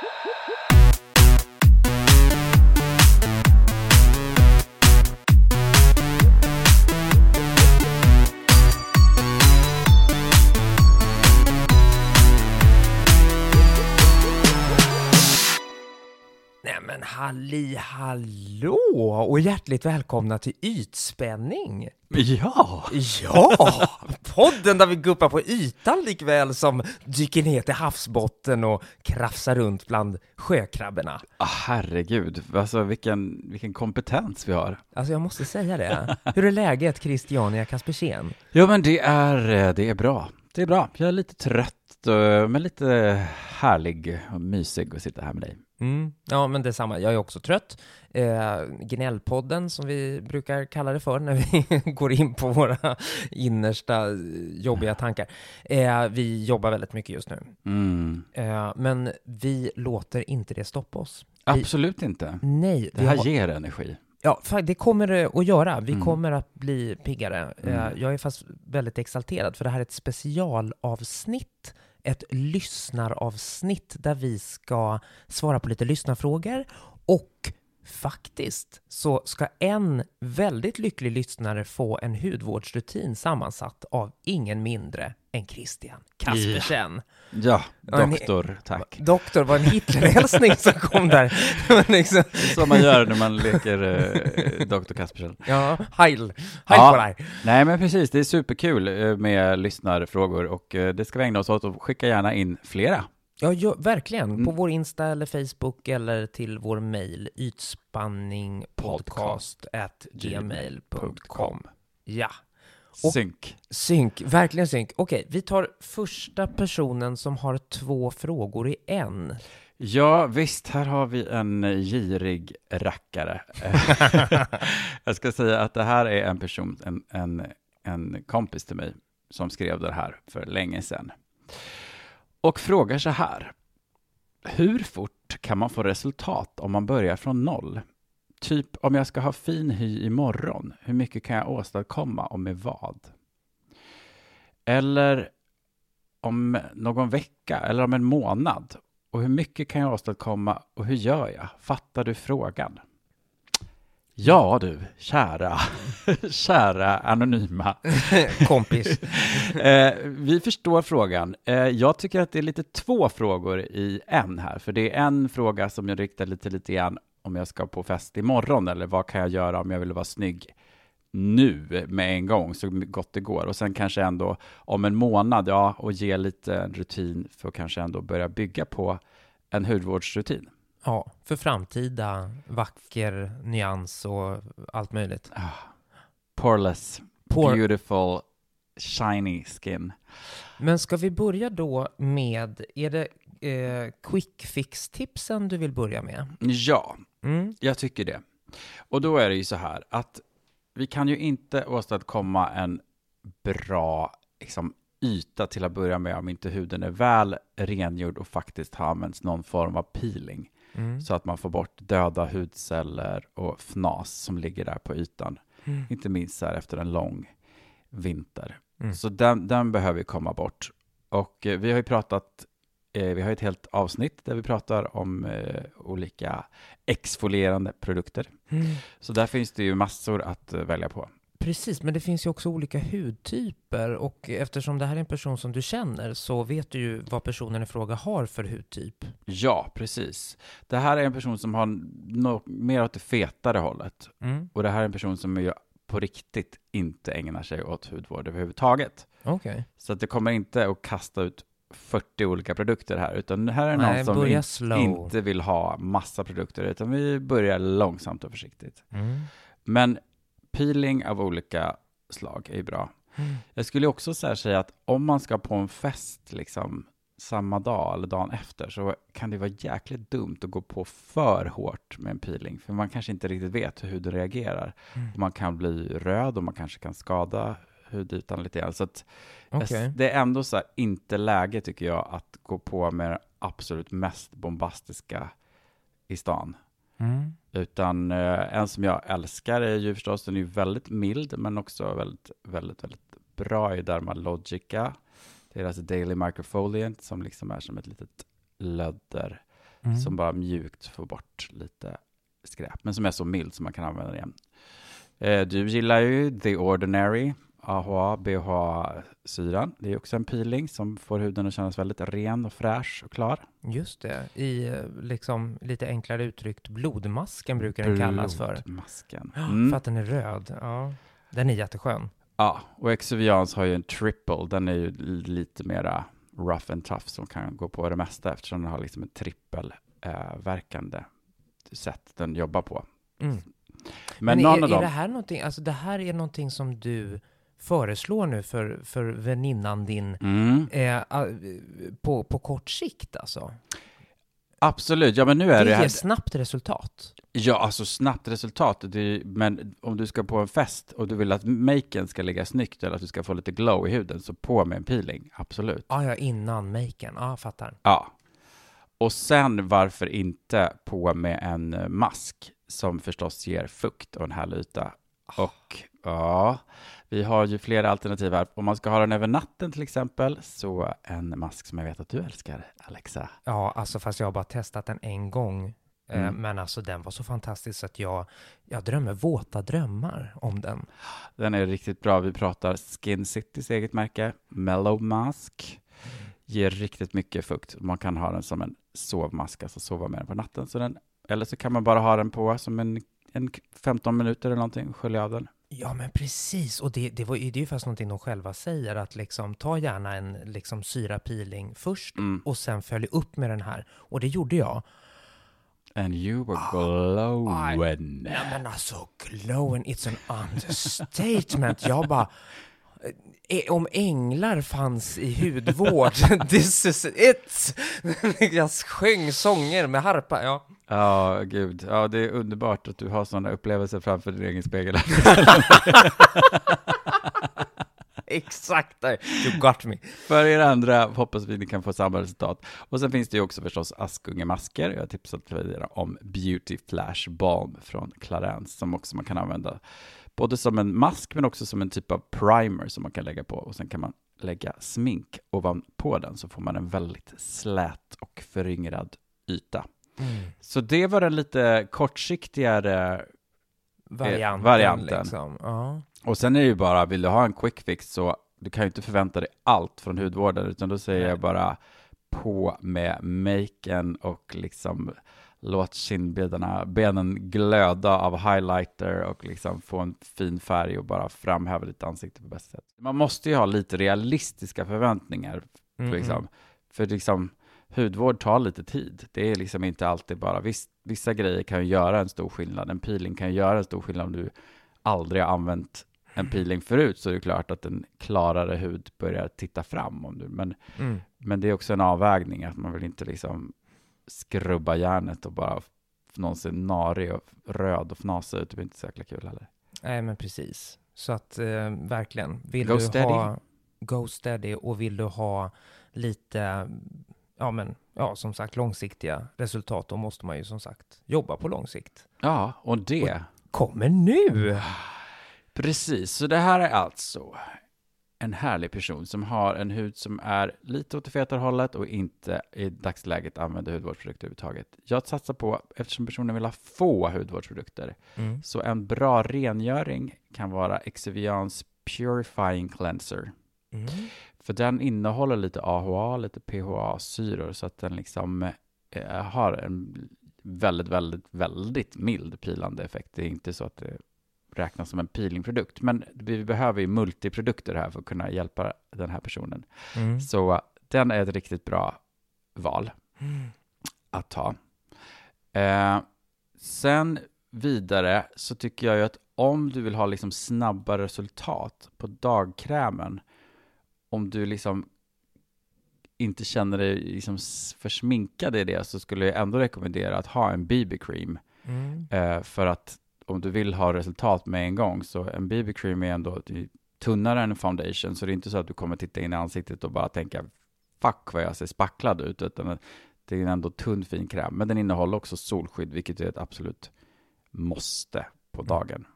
Nej halli hallå och hjärtligt välkomna till Ytspänning! Ja! Ja! Podden där vi guppar på ytan likväl som dyker ner till havsbotten och krafsar runt bland sjökrabborna. Ah, herregud, alltså vilken, vilken kompetens vi har. Alltså jag måste säga det. Hur är läget Christiania Kaspersen? Ja, men det är, eh, det är bra. Det är bra. Jag är lite trött, eh, men lite härlig och mysig att sitta här med dig. Mm. Ja, men detsamma. Jag är också trött. Eh, gnällpodden, som vi brukar kalla det för när vi går in på våra innersta eh, jobbiga tankar. Eh, vi jobbar väldigt mycket just nu. Mm. Eh, men vi låter inte det stoppa oss. Vi, Absolut inte. nej, Det vi här har, ger energi. ja, det kommer det att göra. Vi Mm. kommer att bli piggare. Eh, Mm. jag är fast väldigt exalterad, för det här är ett specialavsnitt ett lyssnaravsnitt där vi ska svara på lite lyssnarfrågor och faktiskt så ska en väldigt lycklig lyssnare få en hudvårdsrutin sammansatt av ingen mindre än Christian Kaspersen. Ja, Ja, doktor, tack. Doktor, var en Hitlerhälsning som kom där. Liksom, så man gör när man leker eh, doktor Kaspersen. ja, heil, heil Ja. på dig. Nej, men precis. Det är superkul eh, med lyssnarfrågor och eh, det ska vi ägna oss åt och skicka gärna in flera. Ja, ja, verkligen. På Mm. vår Insta eller Facebook eller till vår mejl ytspanningpodcast at gmail.com. Ja, Och- Synk. synk, verkligen synk. Okej, vi tar första personen som har två frågor i en. Ja, visst, här har vi en girig rackare. jag ska säga att det här är en person, en, en, en kompis till mig, som skrev det här för länge sedan. Och frågar så här. Hur fort kan man få resultat om man börjar från noll? Typ om jag ska ha fin hy imorgon, hur mycket kan jag åstadkomma och med vad? Eller om någon vecka eller om en månad och hur mycket kan jag åstadkomma och hur gör jag? Fattar du frågan? Ja du, kära, kära anonyma. Kompis. Eh, vi förstår frågan. Eh, jag tycker att det är lite två frågor i en här, för det är en fråga som jag riktar lite, lite grann om jag ska på fest imorgon eller vad kan jag göra om jag vill vara snygg nu med en gång så gott det går och sen kanske ändå om en månad, ja, och ge lite rutin för att kanske ändå börja bygga på en hudvårdsrutin. Ja, för framtida vacker nyans och allt möjligt. Ah, poreless, Por- beautiful, shiny skin. Men ska vi börja då med, är det eh, quick fix-tipsen du vill börja med? Ja, Mm. Jag tycker det. Och då är det ju så här att vi kan ju inte åstadkomma en bra liksom, yta till att börja med om inte huden är väl rengjord och faktiskt har använts någon form av peeling. Mm. Så att man får bort döda hudceller och fnas som ligger där på ytan. Mm. Inte minst här efter en lång vinter. Mm. Så den, den behöver komma bort. Och eh, vi har ju pratat, eh, vi har ett helt avsnitt där vi pratar om eh, olika exfolierande produkter. Mm. Så där finns det ju massor att eh, välja på. Precis, men det finns ju också olika hudtyper och eftersom det här är en person som du känner så vet du ju vad personen i fråga har för hudtyp. Ja, precis. Det här är en person som har no- mer åt det fetare hållet. Mm. Och det här är en person som ju på riktigt inte ägnar sig åt hudvård överhuvudtaget. Okej. Så att det kommer inte att kasta ut 40 olika produkter här, utan det här är Nej, någon som in, slow. inte vill ha massa produkter, utan vi börjar långsamt och försiktigt. Mm. Men peeling av olika slag är ju bra. Mm. Jag skulle också så säga att om man ska på en fest liksom samma dag eller dagen efter så kan det vara jäkligt dumt att gå på för hårt med en peeling, för man kanske inte riktigt vet hur huden reagerar. Mm. Man kan bli röd och man kanske kan skada hudytan lite grann. Så att Okej. det är ändå så inte läge tycker jag att gå på med det absolut mest bombastiska i stan. Mm. Utan eh, en som jag älskar är ju förstås, den är ju väldigt mild men också väldigt, väldigt, väldigt bra i Dermalogica. Deras Daily Microfoliant som liksom är som ett litet lödder Mm. som bara mjukt får bort lite skräp, men som är så mild som man kan använda igen. Eh, du gillar ju The Ordinary, AHA, BHA-syran. Det är också en peeling som får huden att kännas väldigt ren och fräsch och klar. Just det, i eh, liksom lite enklare uttryckt blodmasken brukar den kallas för. Blodmasken. Mm. För att den är röd. Ja. Den är jätteskön. Ja, och Exuvians har ju en triple. Den är ju lite mera rough and tough som kan gå på det mesta eftersom den har liksom en trippelverkande sätt den jobbar på. Mm. Men, Men, är, är det här någonting, alltså det här är någonting som du föreslår nu för, för väninnan din Mm, eh, ah, på, på kort sikt alltså? absolut, ja men nu är Det det ger snabbt resultat. Ja, alltså snabbt resultat. Är, men om du ska på en fest och du vill att maken ska ligga snyggt eller att du ska få lite glow i huden, så på med en peeling, absolut. Ah, ja, innan maken. Ja, ah, fattar. Ja. Och sen varför inte på med en eh, mask som förstås ger fukt och en härlig yta. Och ja, vi har ju flera alternativ här. Om man ska ha den över natten till exempel, så en mask som jag vet att du älskar, Alexa. Ja, alltså fast jag har bara testat den en gång. Eh, Mm. Men alltså den var så fantastisk att jag, jag drömmer våta drömmar om den. Den är riktigt bra. Vi pratar Skin Citys eget märke, Mellow Mask. Ger riktigt mycket fukt. Man kan ha den som en sovmask, alltså sova med den på natten. Så den, eller så kan man bara ha den på som en, en 15 minuter eller någonting, skölja av den. Ja, men precis. Och det, det, var, det är ju fast någonting de själva säger, att liksom ta gärna en liksom syrapeeling först Mm. och sen följ upp med den här. Och det gjorde jag. And you were glowing. Nej men alltså, glowing, it's an understatement. Jag bara, eh, om änglar fanns i hudvård, this is it! Jag sjöng sånger med harpa, ja. Ja, gud. Ja, det är underbart att du har sådana upplevelser framför din egen spegel. Exakt, där. you got me. För er andra hoppas vi ni kan få samma resultat. Och sen finns det ju också förstås Askungemasker. Jag har tipsat tidigare om Beauty Flash Balm från Clarence som också man kan använda både som en mask men också som en typ av primer som man kan lägga på och sen kan man lägga smink ovanpå den så får man en väldigt slät och föryngrad yta. Mm. Så det var den lite kortsiktigare Varianten, varianten. liksom. Ja. Och sen är det ju bara, vill du ha en quick fix så du kan ju inte förvänta dig allt från hudvården, utan då säger Nej. jag bara på med maken och liksom låt kindbenen benen glöda av highlighter och liksom få en fin färg och bara framhäva ditt ansikte på bästa sätt. Man måste ju ha lite realistiska förväntningar, Mm, liksom. för liksom hudvård tar lite tid. Det är liksom inte alltid bara, viss, vissa grejer kan ju göra en stor skillnad. En peeling kan ju göra en stor skillnad om du aldrig har använt en peeling förut så är det klart att en klarare hud börjar titta fram. Om du, men, Mm. men det är också en avvägning att man vill inte liksom skrubba järnet och bara någon ser narig och röd och fnasig ut. Det blir inte så jäkla kul heller. Nej, men precis. Så att eh, verkligen, vill Go du steady. ha Go steady och vill du ha lite, ja men, ja som sagt långsiktiga resultat, då måste man ju som sagt jobba på lång sikt. Ja, och det. Kommer nu! Precis, så det här är alltså en härlig person som har en hud som är lite åt det fetare hållet och inte i dagsläget använder hudvårdsprodukter överhuvudtaget. Jag satsar på, eftersom personen vill ha få hudvårdsprodukter, Mm. så en bra rengöring kan vara Exuvians Purifying Cleanser. Mm. För den innehåller lite AHA, lite PHA-syror, så att den liksom eh, har en väldigt, väldigt, väldigt mild pilande effekt. Det är inte så att det räknas som en peelingprodukt, men vi behöver ju multiprodukter här för att kunna hjälpa den här personen. Mm. Så den är ett riktigt bra val Mm. att ta. Eh, sen vidare så tycker jag ju att om du vill ha liksom snabba resultat på dagkrämen, om du liksom inte känner dig liksom försminkad i det så skulle jag ändå rekommendera att ha en BB-cream. Mm. Eh, för att om du vill ha resultat med en gång så en BB-cream är ändå tunnare än en foundation så det är inte så att du kommer titta in i ansiktet och bara tänka fuck vad jag ser spacklad ut utan det är en ändå tunn fin kräm men den innehåller också solskydd vilket är ett absolut måste på dagen.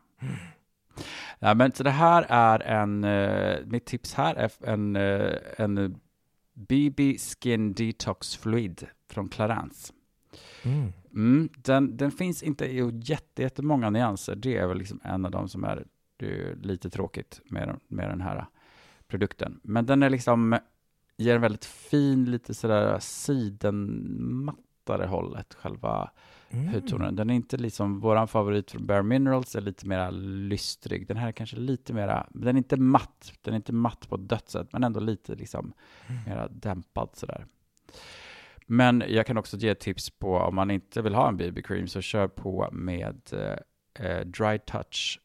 Ja, men så det här är en, eh, mitt tips här är en, eh, en BB Skin Detox Fluid från Clarence. Mm. Mm, den, den finns inte i jätte, jättemånga nyanser. Det är väl liksom en av de som är, är lite tråkigt med, med den här produkten. Men den är liksom, ger en väldigt fin, lite sådär sidenmattare hållet, själva Mm. hudtonen. Den är inte liksom, våran favorit från Bare Minerals är lite mera lystrig. Den här är kanske lite mera, den är inte matt, den är inte matt på ett dödssätt, men ändå lite liksom Mm. mera dämpad sådär. Men jag kan också ge tips på om man inte vill ha en BB cream så kör på med eh, eh, Dry Touch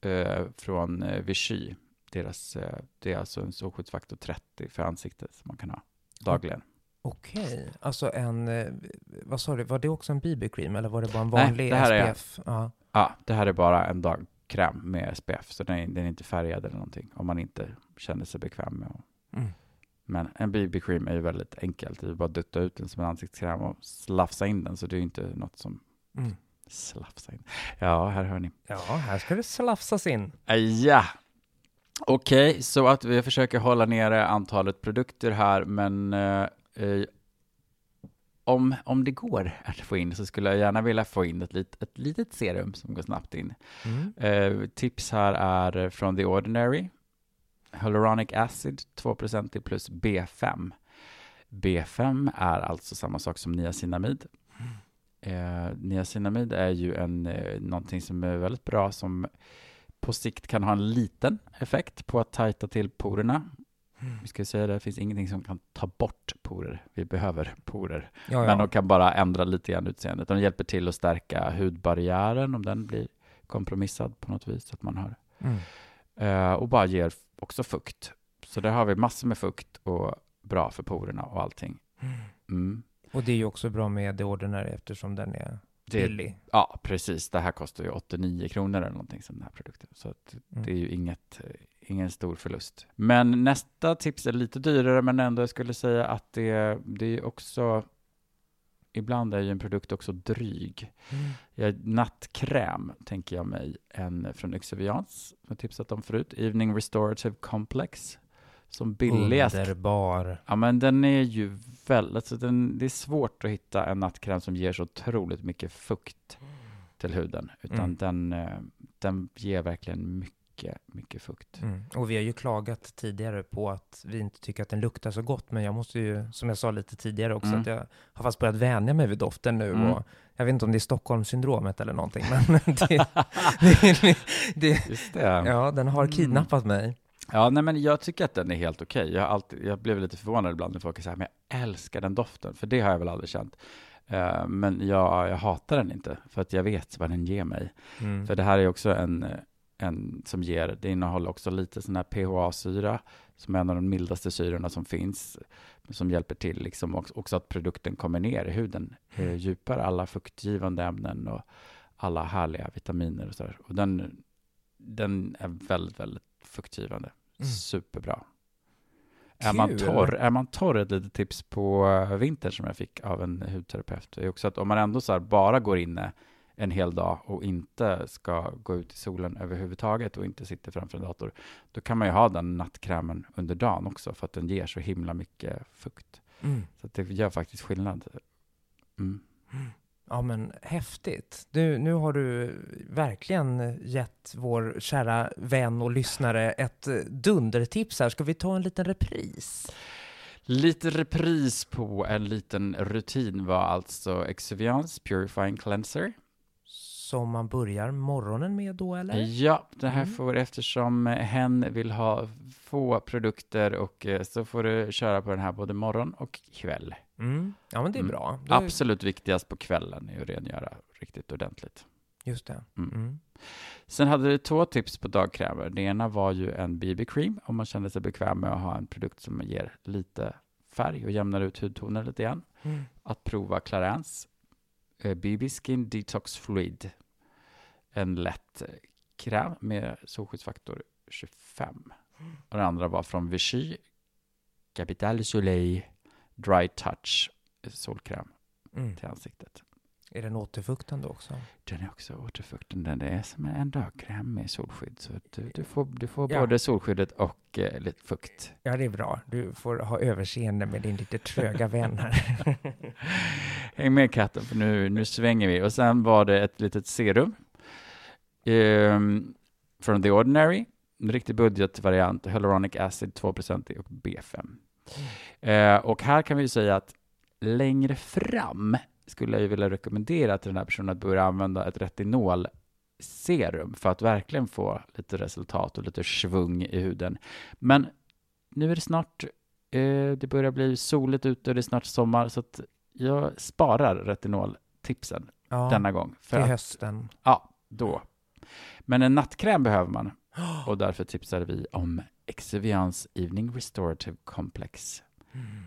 eh, från eh, Vichy. Deras, eh, det är alltså en solskyddsfaktor 30 för ansiktet som man kan ha dagligen. Okej, alltså en, eh, vad sa du, var det också en BB-cream eller var det bara en Nej, vanlig det här är- SPF? Ja. Ja, det här är bara en dagkräm med SPF, så den är, den är inte färgad eller någonting om man inte känner sig bekväm med att Mm. Men en BB-cream är ju väldigt enkelt. Det är bara att dutta ut den som en ansiktskräm och slafsa in den, så det är ju inte något som Mm. slafsa in. Ja, här hör ni. Ja, här ska det slafsas in. Eh, Ja. Okej, så att vi försöker hålla nere antalet produkter här, men eh, om, om det går att få in så skulle jag gärna vilja få in ett, lit, ett litet serum som går snabbt in. Mm. Eh, tips här är från The Ordinary. Hyaluronic acid 2% plus B5. B5 är alltså samma sak som niacinamid. Eh, niacinamid är ju en, eh, någonting som är väldigt bra som på sikt kan ha en liten effekt på att tajta till porerna. Vi ska säga det, det finns ingenting som kan ta bort porer. Vi behöver porer. Ja, Men ja. de kan bara ändra lite grann utseendet. De hjälper till att stärka hudbarriären om den blir kompromissad på något vis. Så att man har. Mm. Eh, och bara ger också fukt. Så där har vi massor med fukt och bra för porerna och allting. Mm. Och det är ju också bra med ordinära eftersom den är Det, billig. ja, precis. Det här kostar ju 89 kronor eller någonting som den här produkten. Så Mm. det är ju inget, ingen stor förlust. Men nästa tips är lite dyrare, men ändå jag skulle säga att det, det är också Ibland är ju en produkt också dryg. Mm. Ja, nattkräm tänker jag mig. En från Yxovians, som jag tipsat om förut. Evening Restorative Complex. Som billigast. Underbar. Ja, men den är ju väldigt... Alltså den, det är svårt att hitta en nattkräm som ger så otroligt mycket fukt till huden. Utan Mm. den, eh, den ger verkligen mycket, mycket fukt. Mm. Och vi har ju klagat tidigare på att vi inte tycker att den luktar så gott, men jag måste ju, som jag sa lite tidigare också, Mm. att jag har fast börjat vänja mig vid doften nu. Mm. Och jag vet inte om det är Stockholmssyndromet eller någonting, men det, det, det, Just det. ja, den har Mm. kidnappat mig. Ja, nej, men jag tycker att den är helt okej. Jag, har alltid, jag blev lite förvånad ibland när folk säger men jag älskar den doften, för det har jag väl aldrig känt. Eh, men jag, jag hatar den inte, för att jag vet vad den ger mig. Mm. För det här är också en, en som ger, det innehåller också lite sån här PHA-syra, som är en av de mildaste syrorna som finns, som hjälper till liksom också, att produkten kommer ner i huden eh, djupare, alla fuktgivande ämnen och alla härliga vitaminer och sådär. Och den, den är väldigt, väldigt fuktgivande. Mm. Superbra. Är man, torr, är man torr, ett litet tips på eh, vintern som jag fick av en hudterapeut, är också att om man ändå så bara går inne en hel dag och inte ska gå ut i solen överhuvudtaget och inte sitter framför en dator, då kan man ju ha den nattkrämen under dagen också, för att den ger så himla mycket fukt. Mm. Så det gör faktiskt skillnad. Mm. Ja, men häftigt. Du, nu har du verkligen gett vår kära vän och lyssnare ett dundertips här. Ska vi ta en liten repris? Lite repris på en liten rutin var alltså Exuviance Purifying Cleanser. Som man börjar morgonen med då, eller? Ja, det här Mm. får eftersom hen vill ha få produkter och eh, så får du köra på den här både morgon och kväll. Mm. Ja, men det är Mm. bra. Då, Absolut viktigast på kvällen är att rengöra riktigt ordentligt. Just det. Mm. Mm. Sen hade du två tips på dagkrämer. Det ena var ju en BB-cream om man kände sig bekväm med att ha en produkt som ger lite färg och jämnar ut hudtoner lite grann. Mm. Att prova Clarins eh, BB Skin Detox Fluid. En lätt eh, kräm med solskyddsfaktor 25. Och den andra var från Vichy Capital Soleil Dry Touch eh, solkräm Mm. till ansiktet. Är den återfuktande också? Den är också återfuktande. Det är som en dagkräm med solskydd. Så att du, du får, du får Ja. både solskyddet och eh, lite fukt. Ja, det är bra. Du får ha överseende med din lite tröga vän här. Häng med katten, för nu, nu svänger vi. Och sen var det ett litet serum ehm, från The Ordinary, en riktig budgetvariant, Hyaluronic Acid 2% och B5. Eh, och här kan vi säga att längre fram skulle jag ju vilja rekommendera till den här personen att börja använda ett retinolserum för att verkligen få lite resultat och lite svung i huden. Men nu är det snart, eh, det börjar bli soligt ute och det är snart sommar, så att jag sparar retinoltipsen Ja, denna gång. För till att, hösten. ja, då. Men en nattkräm behöver man och därför tipsar vi om Exuvians Evening Restorative Complex.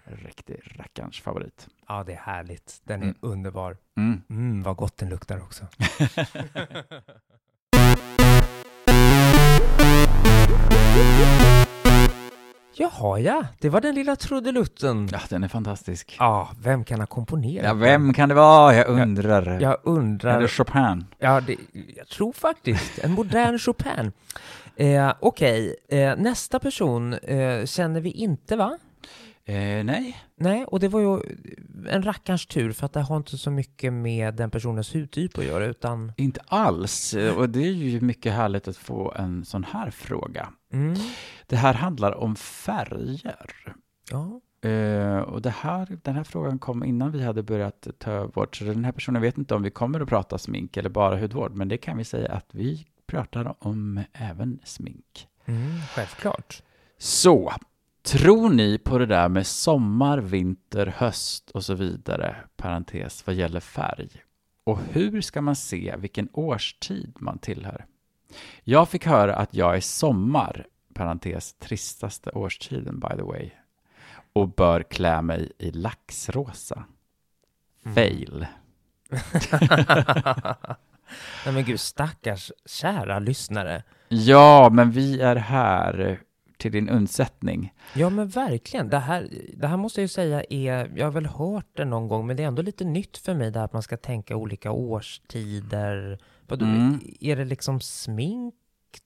Riktig rackarns favorit. Ja, det är härligt. Den är Mm. underbar. Mm. Mm, vad gott den luktar också. Jaha, ja. Det var den lilla trudelutten. Ja, den är fantastisk. Ja, vem kan ha komponerat Ja, vem kan det vara? Jag undrar. Jag Är undrar. det Chopin? Ja, det, jag tror faktiskt. En modern Chopin. Eh, Okej, eh, nästa person eh, känner vi inte, va? Eh, nej. Nej, och det var ju en rackarns tur för att det har inte så mycket med den personens hudtyp att göra, utan... Inte alls. Eh, Och det är ju mycket härligt att få en sån här fråga. Mm, Det här handlar om färger. ja. Eh, och det här, den här frågan kom innan vi hade börjat ta över så den här personen vet inte om vi kommer att prata smink eller bara hudvård, men det kan vi säga att vi pratar om även smink. Mm, självklart. Så, tror ni på det där med sommar, vinter, höst och så vidare, parentes, vad gäller färg? Och hur ska man se vilken årstid man tillhör? Jag fick höra att jag är sommar, parentes, tristaste årstiden by the way, och bör klä mig i laxrosa. Mm. Fail. Nej men gud, stackars kära lyssnare. Ja, men vi är här till din undsättning. Ja men verkligen, det här, det här måste jag ju säga är, jag har väl hört det någon gång, men det är ändå lite nytt för mig där att man ska tänka olika årstider. Mm. Är det liksom smink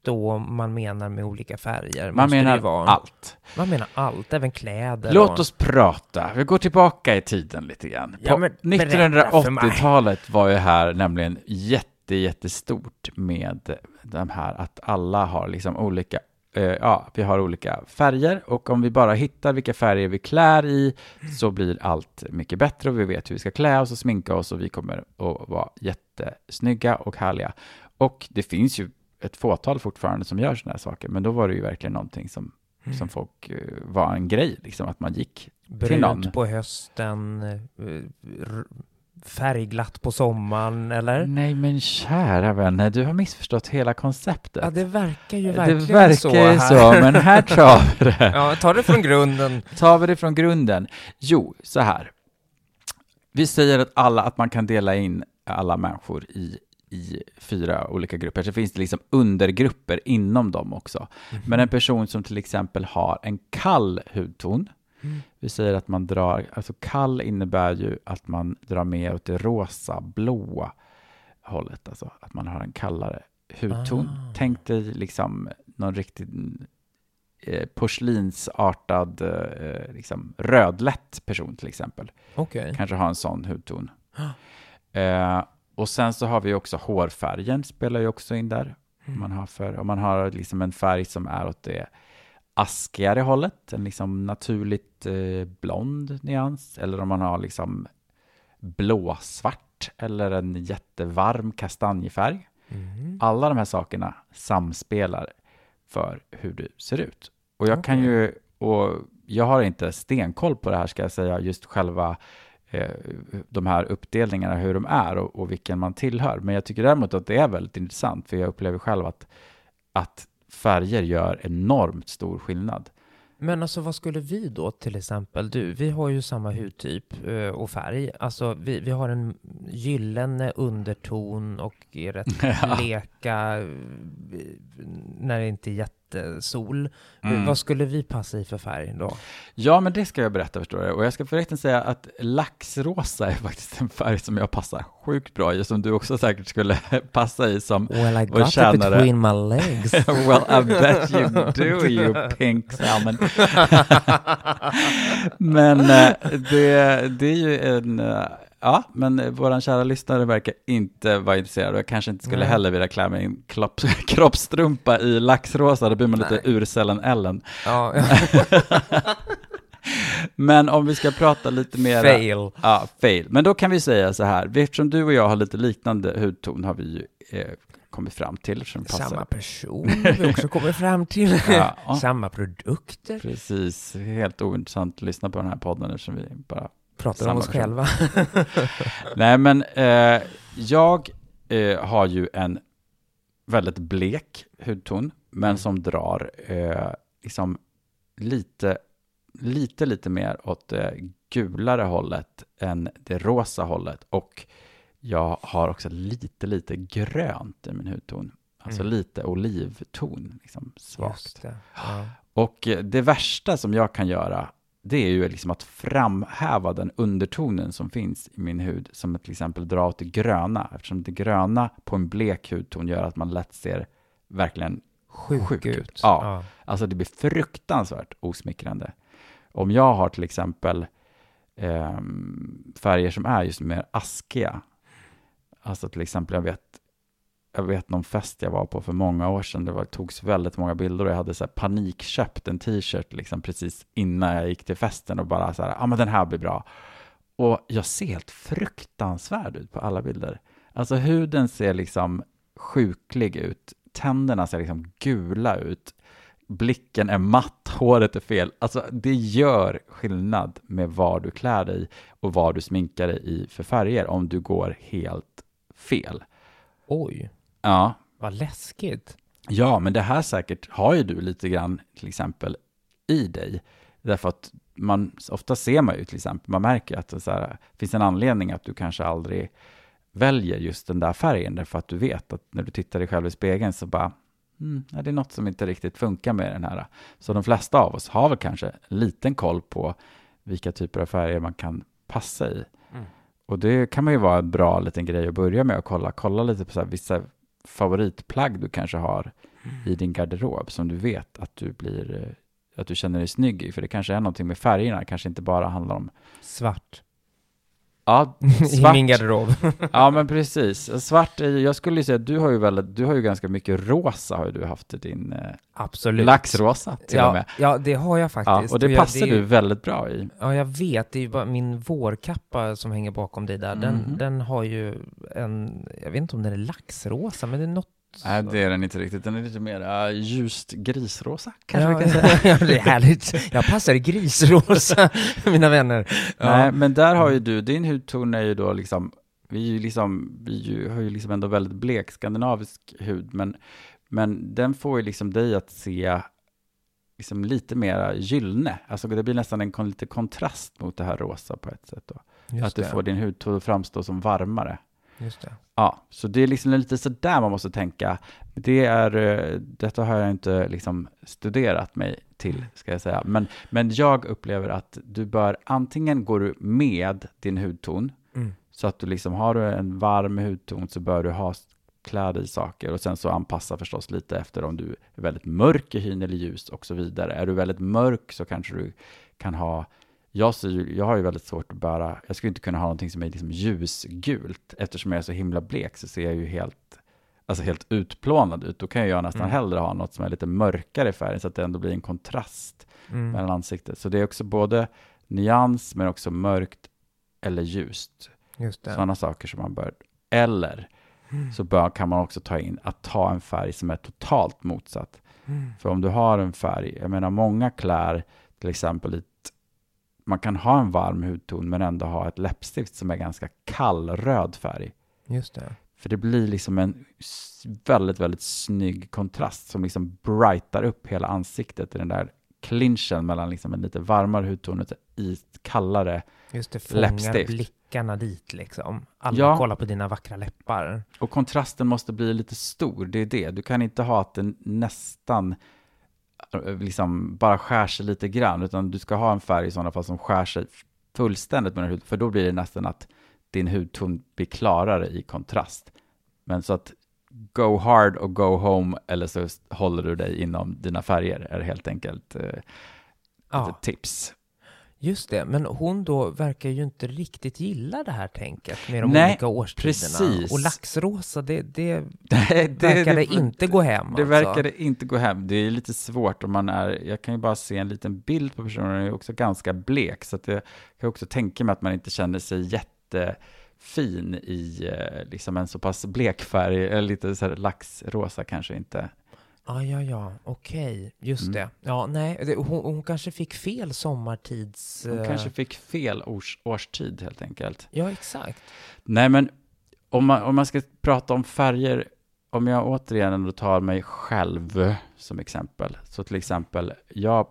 då man menar med olika färger? Man Måste menar allt. Man menar allt, även kläder. Låt och... oss prata. Vi går tillbaka i tiden lite grann. Ja, På men berätta för mig. 1980-talet var ju här nämligen jätte, jättestort med de här att alla har liksom olika Ja, vi har olika färger och om vi bara hittar vilka färger vi klär i så blir allt mycket bättre och vi vet hur vi ska klä oss och sminka oss och vi kommer att vara jättesnygga och härliga. Och det finns ju ett fåtal fortfarande som gör sådana här saker, men då var det ju verkligen någonting som, Mm. som folk eh, var en grej, liksom att man gick till någon. På hösten, eh, färgglatt på sommaren, eller? Nej men kära vänner, du har missförstått hela konceptet. Ja, det verkar ju det verkligen verkar så ju här. så, men här tar vi det. Ja, ta det från grunden. Tar vi det från grunden? Jo, så här. Vi säger att alla, att man kan dela in alla människor i, i fyra olika grupper. Så finns det liksom undergrupper inom dem också. Men en person som till exempel har en kall hudton, Mm. vi säger att man drar, alltså kall innebär ju att man drar mer åt det rosa, blåa hållet, alltså att man har en kallare hudton. Ah. Tänk dig liksom någon riktigt eh, porslinsartad, eh, liksom rödlätt person till exempel. Okej. Kanske har en sån hudton. Eh, och sen så har vi också hårfärgen, spelar ju också in där. Om man har, för, om man har liksom en färg som är åt det askigare hållet, en liksom naturligt eh, blond nyans, eller om man har liksom blåsvart eller en jättevarm kastanjefärg. Mm. Alla de här sakerna samspelar för hur du ser ut. Och jag kan Okej. ju, och jag har inte stenkoll på det här ska jag säga, just själva eh, de här uppdelningarna, hur de är och, och vilken man tillhör. Men jag tycker däremot att det är väldigt intressant, för jag upplever själv att, att färger gör enormt stor skillnad. Men alltså vad skulle vi då till exempel, du, vi har ju samma hudtyp eh, och färg. Alltså vi, vi har en gyllene underton och är rätt Ja. leka eh, när det inte är jättesol. Mm. Vad skulle vi passa i för färg då? Ja, men det ska jag berätta förstår du. Och jag ska förresten säga att laxrosa är faktiskt en färg som jag passar sjukt bra i, som du också säkert skulle passa i som Well I got it between my legs. well, I bet you do, you pink salmon. Men eh, det, det är ju en... ja, men eh, våran kära lyssnare verkar inte vara intresserad jag kanske inte skulle Nej. heller vilja klä mig i en kropp, kroppstrumpa i laxrosa, då blir man lite Nej. urcellen Ellen. Ja, Men om vi ska prata lite mer... fail. Ja, fail. Men då kan vi säga så här, eftersom du och jag har lite liknande hudton har vi ju eh, kommit fram till. Samma person vi också kommer fram till. Ja, ja. Samma produkter. Precis, helt ointressant att lyssna på den här podden eftersom vi bara... Pratar om oss person. själva. Nej, men eh, jag eh, har ju en väldigt blek hudton, men Mm. som drar eh, liksom lite, lite, lite mer åt det gulare hållet än det rosa hållet. Och jag har också lite, lite grönt i min hudton. Alltså Mm. lite olivton, liksom svagt. Det. Ja. Och det värsta som jag kan göra, det är ju liksom att framhäva den undertonen som finns i min hud, som att till exempel dra åt det gröna, eftersom det gröna på en blek hudton gör att man lätt ser verkligen Sjuk, Sjuk ut. ut. Ja. Alltså det blir fruktansvärt osmickrande. Om jag har till exempel ehm, färger som är just mer askiga, alltså till exempel jag vet, jag vet någon fest jag var på för många år sedan, det var, togs väldigt många bilder och jag hade så här panikköpt en t-shirt liksom precis innan jag gick till festen och bara så här, ja ah, men den här blir bra. Och jag ser helt fruktansvärd ut på alla bilder. Alltså huden ser liksom sjuklig ut, tänderna ser liksom gula ut, blicken är matt, håret är fel. Alltså det gör skillnad med vad du klär dig och vad du sminkar dig i för färger om du går helt fel. Oj, Ja, vad läskigt. ja, men det här säkert har ju du lite grann till exempel i dig. Därför att man, ofta ser man ju till exempel, man märker att det så här, finns en anledning att du kanske aldrig väljer just den där färgen, därför att du vet att när du tittar dig själv i spegeln så bara, mm, det är något som inte riktigt funkar med den här. Så de flesta av oss har väl kanske en liten koll på vilka typer av färger man kan passa i. Mm. Och det kan man ju vara en bra liten grej att börja med att kolla, kolla lite på så här, vissa favoritplagg du kanske har i din garderob som du vet att du blir eh, att du känner dig snygg i, för det kanske är någonting med färgerna, det kanske inte bara handlar om Svart. Ja, I svart. min garderob. Ja, men precis. Svart, är ju- jag skulle ju säga att du har ju väldigt, du har ju ganska mycket rosa har ju du haft i din eh, Absolut. laxrosa till och ja, med. ja, det har jag Ja, faktiskt. och det jag- passar är ju- du väldigt bra i. Ja, jag vet. Det är ju bara min vårkappa som hänger bakom dig där. Den, Mhm. den har ju en, jag vet inte om den är laxrosa, men det är något... Nej, det är den inte riktigt. Den är lite mer uh, ljust grisrosa, kanske ja, kan säga. det är härligt. Jag passar i grisrosa, mina vänner. Ja. Nej, men där har ju du, din hudton är ju då liksom, vi är ju liksom, vi har ju liksom ändå väldigt blek skandinavisk hud, men, men den får ju liksom dig att se liksom lite mera gyllene. Alltså det blir nästan en kon, lite kontrast mot det här rosa på ett sätt då. Just att du det. får din hudton att framstå som varmare. Just det. Ja, så det är liksom lite sådär man måste tänka. Det är, eh, detta har jag inte liksom studerat mig till, ska jag säga. Men, men jag upplever att du bör, antingen går du med din hudton, Mm. så att du liksom har du en varm hudton så bör du ha kläder i saker och sen så anpassa förstås lite efter om du är väldigt mörk i hyn eller ljus och så vidare. Är du väldigt mörk så kanske du kan ha jag, ser ju, jag har ju väldigt svårt att bära, jag skulle inte kunna ha någonting som är liksom ljusgult. Eftersom jag är så himla blek så ser jag ju helt, alltså helt utplånad ut. Då kan jag nästan Mm. hellre ha något som är lite mörkare i färgen så att det ändå blir en kontrast Mm. mellan ansiktet. Så det är också både nyans men också mörkt eller ljust. Sådana saker som man bör, eller Mm. så bör, kan man också ta in att ta en färg som är totalt motsatt. Mm. För om du har en färg, jag menar många klär till exempel ett, man kan ha en varm hudton men ändå ha ett läppstift som är ganska kallröd färg. Just det. För det blir liksom en väldigt, väldigt snygg kontrast som liksom brightar upp hela ansiktet i den där clinchen mellan liksom en lite varmare hudton och ett i kallare. Just det, fångar Läppstift. blickarna dit liksom. Alla Ja. kollar på dina vackra läppar. Och kontrasten måste bli lite stor, det är det. Du kan inte ha att den nästan liksom bara skär sig lite grann, utan du ska ha en färg i sådana fall som skär sig fullständigt med din hud, för då blir det nästan att din hudton blir klarare i kontrast. Men så att go hard och go home, eller så håller du dig inom dina färger, är helt enkelt eh, Ja. tips. Just det, men hon då verkar ju inte riktigt gilla det här tänket med de Nej, olika årstiderna. precis. Och laxrosa, det, det det, verkade inte gå hem. Det alltså. verkade inte gå hem. Det är lite svårt om man är, jag kan ju bara se en liten bild på personen, den är också ganska blek, så att jag kan också tänka mig att man inte känner sig jättefin i eh, liksom en så pass blek färg, eller lite så här laxrosa kanske inte. Ja, ja, ja, okej, just Mm. det. Ja, nej, det, hon, hon kanske fick fel sommartids... Hon eh, kanske fick fel års, årstid helt enkelt. Ja, exakt. Nej, men om man, om man ska prata om färger, om jag återigen ändå tar mig själv som exempel, så till exempel, jag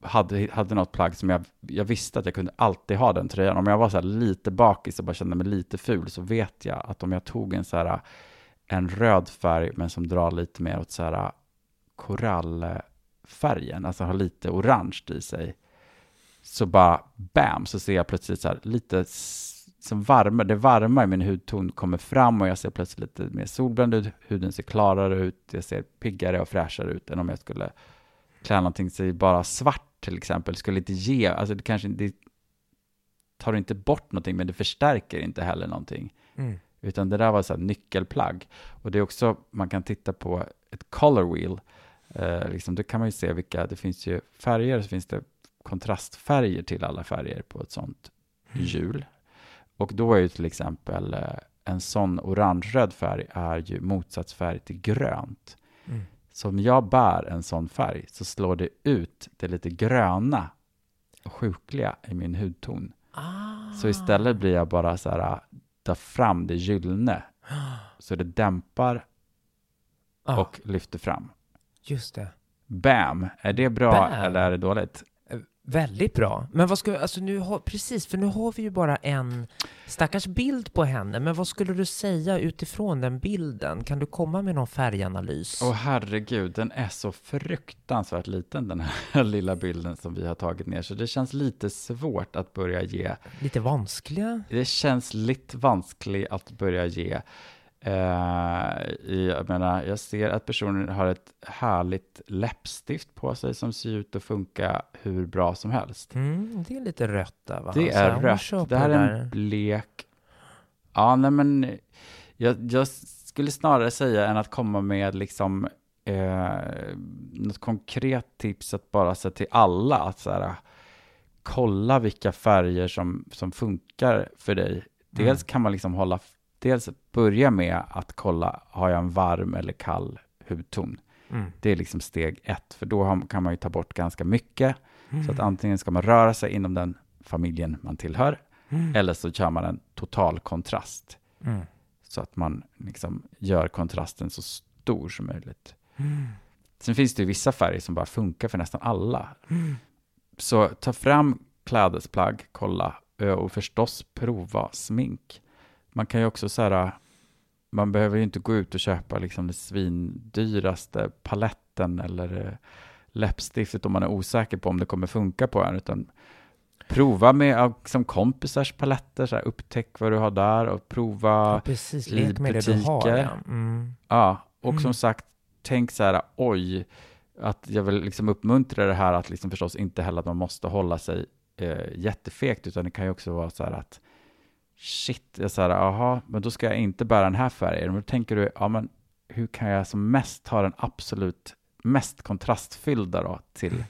hade, hade något plagg som jag, jag visste att jag kunde alltid ha den tröjan. Om jag var så här lite bakis och bara kände mig lite ful, så vet jag att om jag tog en så här, en röd färg, men som drar lite mer åt så här korallfärgen, alltså har lite orange i sig, så bara bam, så ser jag plötsligt så här lite som varma, det varma i min hudton kommer fram och jag ser plötsligt lite mer solbränd ut, huden ser klarare ut, jag ser piggare och fräschare ut än om jag skulle klä någonting sig bara svart till exempel, skulle inte ge, alltså det kanske inte, det tar inte bort någonting, men det förstärker inte heller någonting. Mm. Utan det där var så här nyckelplagg. Och det är också, man kan titta på ett color wheel. Eh, liksom, då kan man ju se vilka, det finns ju färger, så finns det kontrastfärger till alla färger på ett sånt hjul. Och då är ju till exempel eh, en sån orange-röd färg är ju motsatsfärg till grönt. Mm. Så om jag bär en sån färg så slår det ut det lite gröna och sjukliga i min hudton. Ah. Så istället blir jag bara så här, ta fram det gyllene. Så det dämpar Ja, och lyfter fram. Just det. Bam! Är det bra Bam. eller är det dåligt? Eh, Väldigt bra. Men vad ska vi, alltså nu har, precis, för nu har vi ju bara en stackars bild på henne, men vad skulle du säga utifrån den bilden? Kan du komma med någon färganalys? Åh herregud, den är så fruktansvärt liten den här lilla bilden som vi har tagit ner. Så det känns lite svårt att börja ge. Lite vanskliga? Det känns lite vanskligt att börja ge. I- jag menar, jag ser att personen har ett härligt läppstift på sig som ser ut att funka hur bra som helst. Mm, det är lite rött där va? Det är rött. Det här är en blek... Ja, nej men jag, jag skulle snarare säga än att komma med liksom eh, något konkret tips att bara säga till alla att så här, kolla vilka färger som, som funkar för dig. Dels kan man liksom hålla, dels börja med att kolla, har jag en varm eller kall hudton? Mm. Det är liksom steg ett, för då har, kan man ju ta bort ganska mycket. Så Mm. att antingen ska man röra sig inom den familjen man tillhör, Mm. eller så kör man en total kontrast. Mm. Så att man liksom gör kontrasten så stor som möjligt. Mm. Sen finns det ju vissa färger som bara funkar för nästan alla. Mm. Så ta fram klädesplagg, kolla och förstås prova smink. Man kan ju också så här, man behöver ju inte gå ut och köpa liksom det svindyraste paletten eller eh, läppstiftet om man är osäker på om det kommer funka på en, utan prova med ja, som kompisars paletter, så här, upptäck vad du har där och prova Ja, precis. i Lek med det du har. butiker. Ja. Mm. Ja, och Mm. som sagt, tänk så här, oj, att jag vill liksom uppmuntra det här att liksom förstås inte heller att man måste hålla sig eh, jättefekt, utan det kan ju också vara så här att shit, jag så här, aha, men då ska jag inte bära den här färgen. Men då tänker du, ja men hur kan jag som mest ha den absolut mest kontrastfyllda då till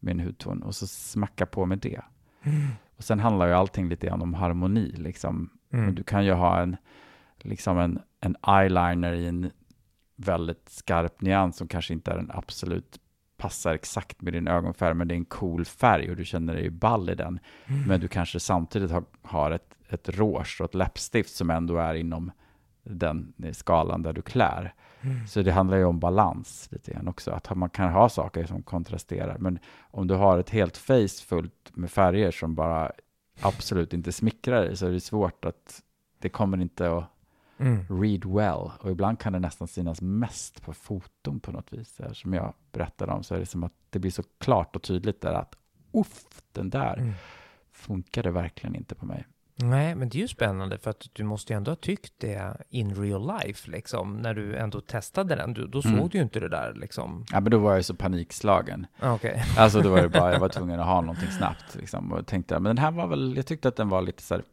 min hudton och så smacka på med det. Mm. Och sen handlar ju allting lite grann om harmoni liksom. Mm. du kan ju ha en, liksom en, en eyeliner i en väldigt skarp nyans som kanske inte är en absolut passar exakt med din ögonfärg, men det är en cool färg och du känner dig ball i den. Mm. Men du kanske samtidigt har, har ett, ett rouge och ett läppstift som ändå är inom den skalan där du klär. Mm. Så det handlar ju om balans lite grann också, att man kan ha saker som kontrasterar. Men om du har ett helt face fullt med färger som bara absolut inte smickrar dig så är det svårt att det kommer inte att Mm. read well. Och ibland kan det nästan synas mest på foton på något vis. Här, som jag berättade om så är det som att det blir så klart och tydligt där att uff, den där Mm. funkade verkligen inte på mig. Nej, men det är ju spännande för att du måste ju ändå ha tyckt det in real life, liksom. När du ändå testade den, du, då såg Mm. du ju inte det där, liksom. Ja, men då var jag ju så panikslagen. Ah, Okej. Alltså då var det bara, jag var tvungen att ha någonting snabbt liksom. Och tänkte, men den här var väl, jag tyckte att den var lite så här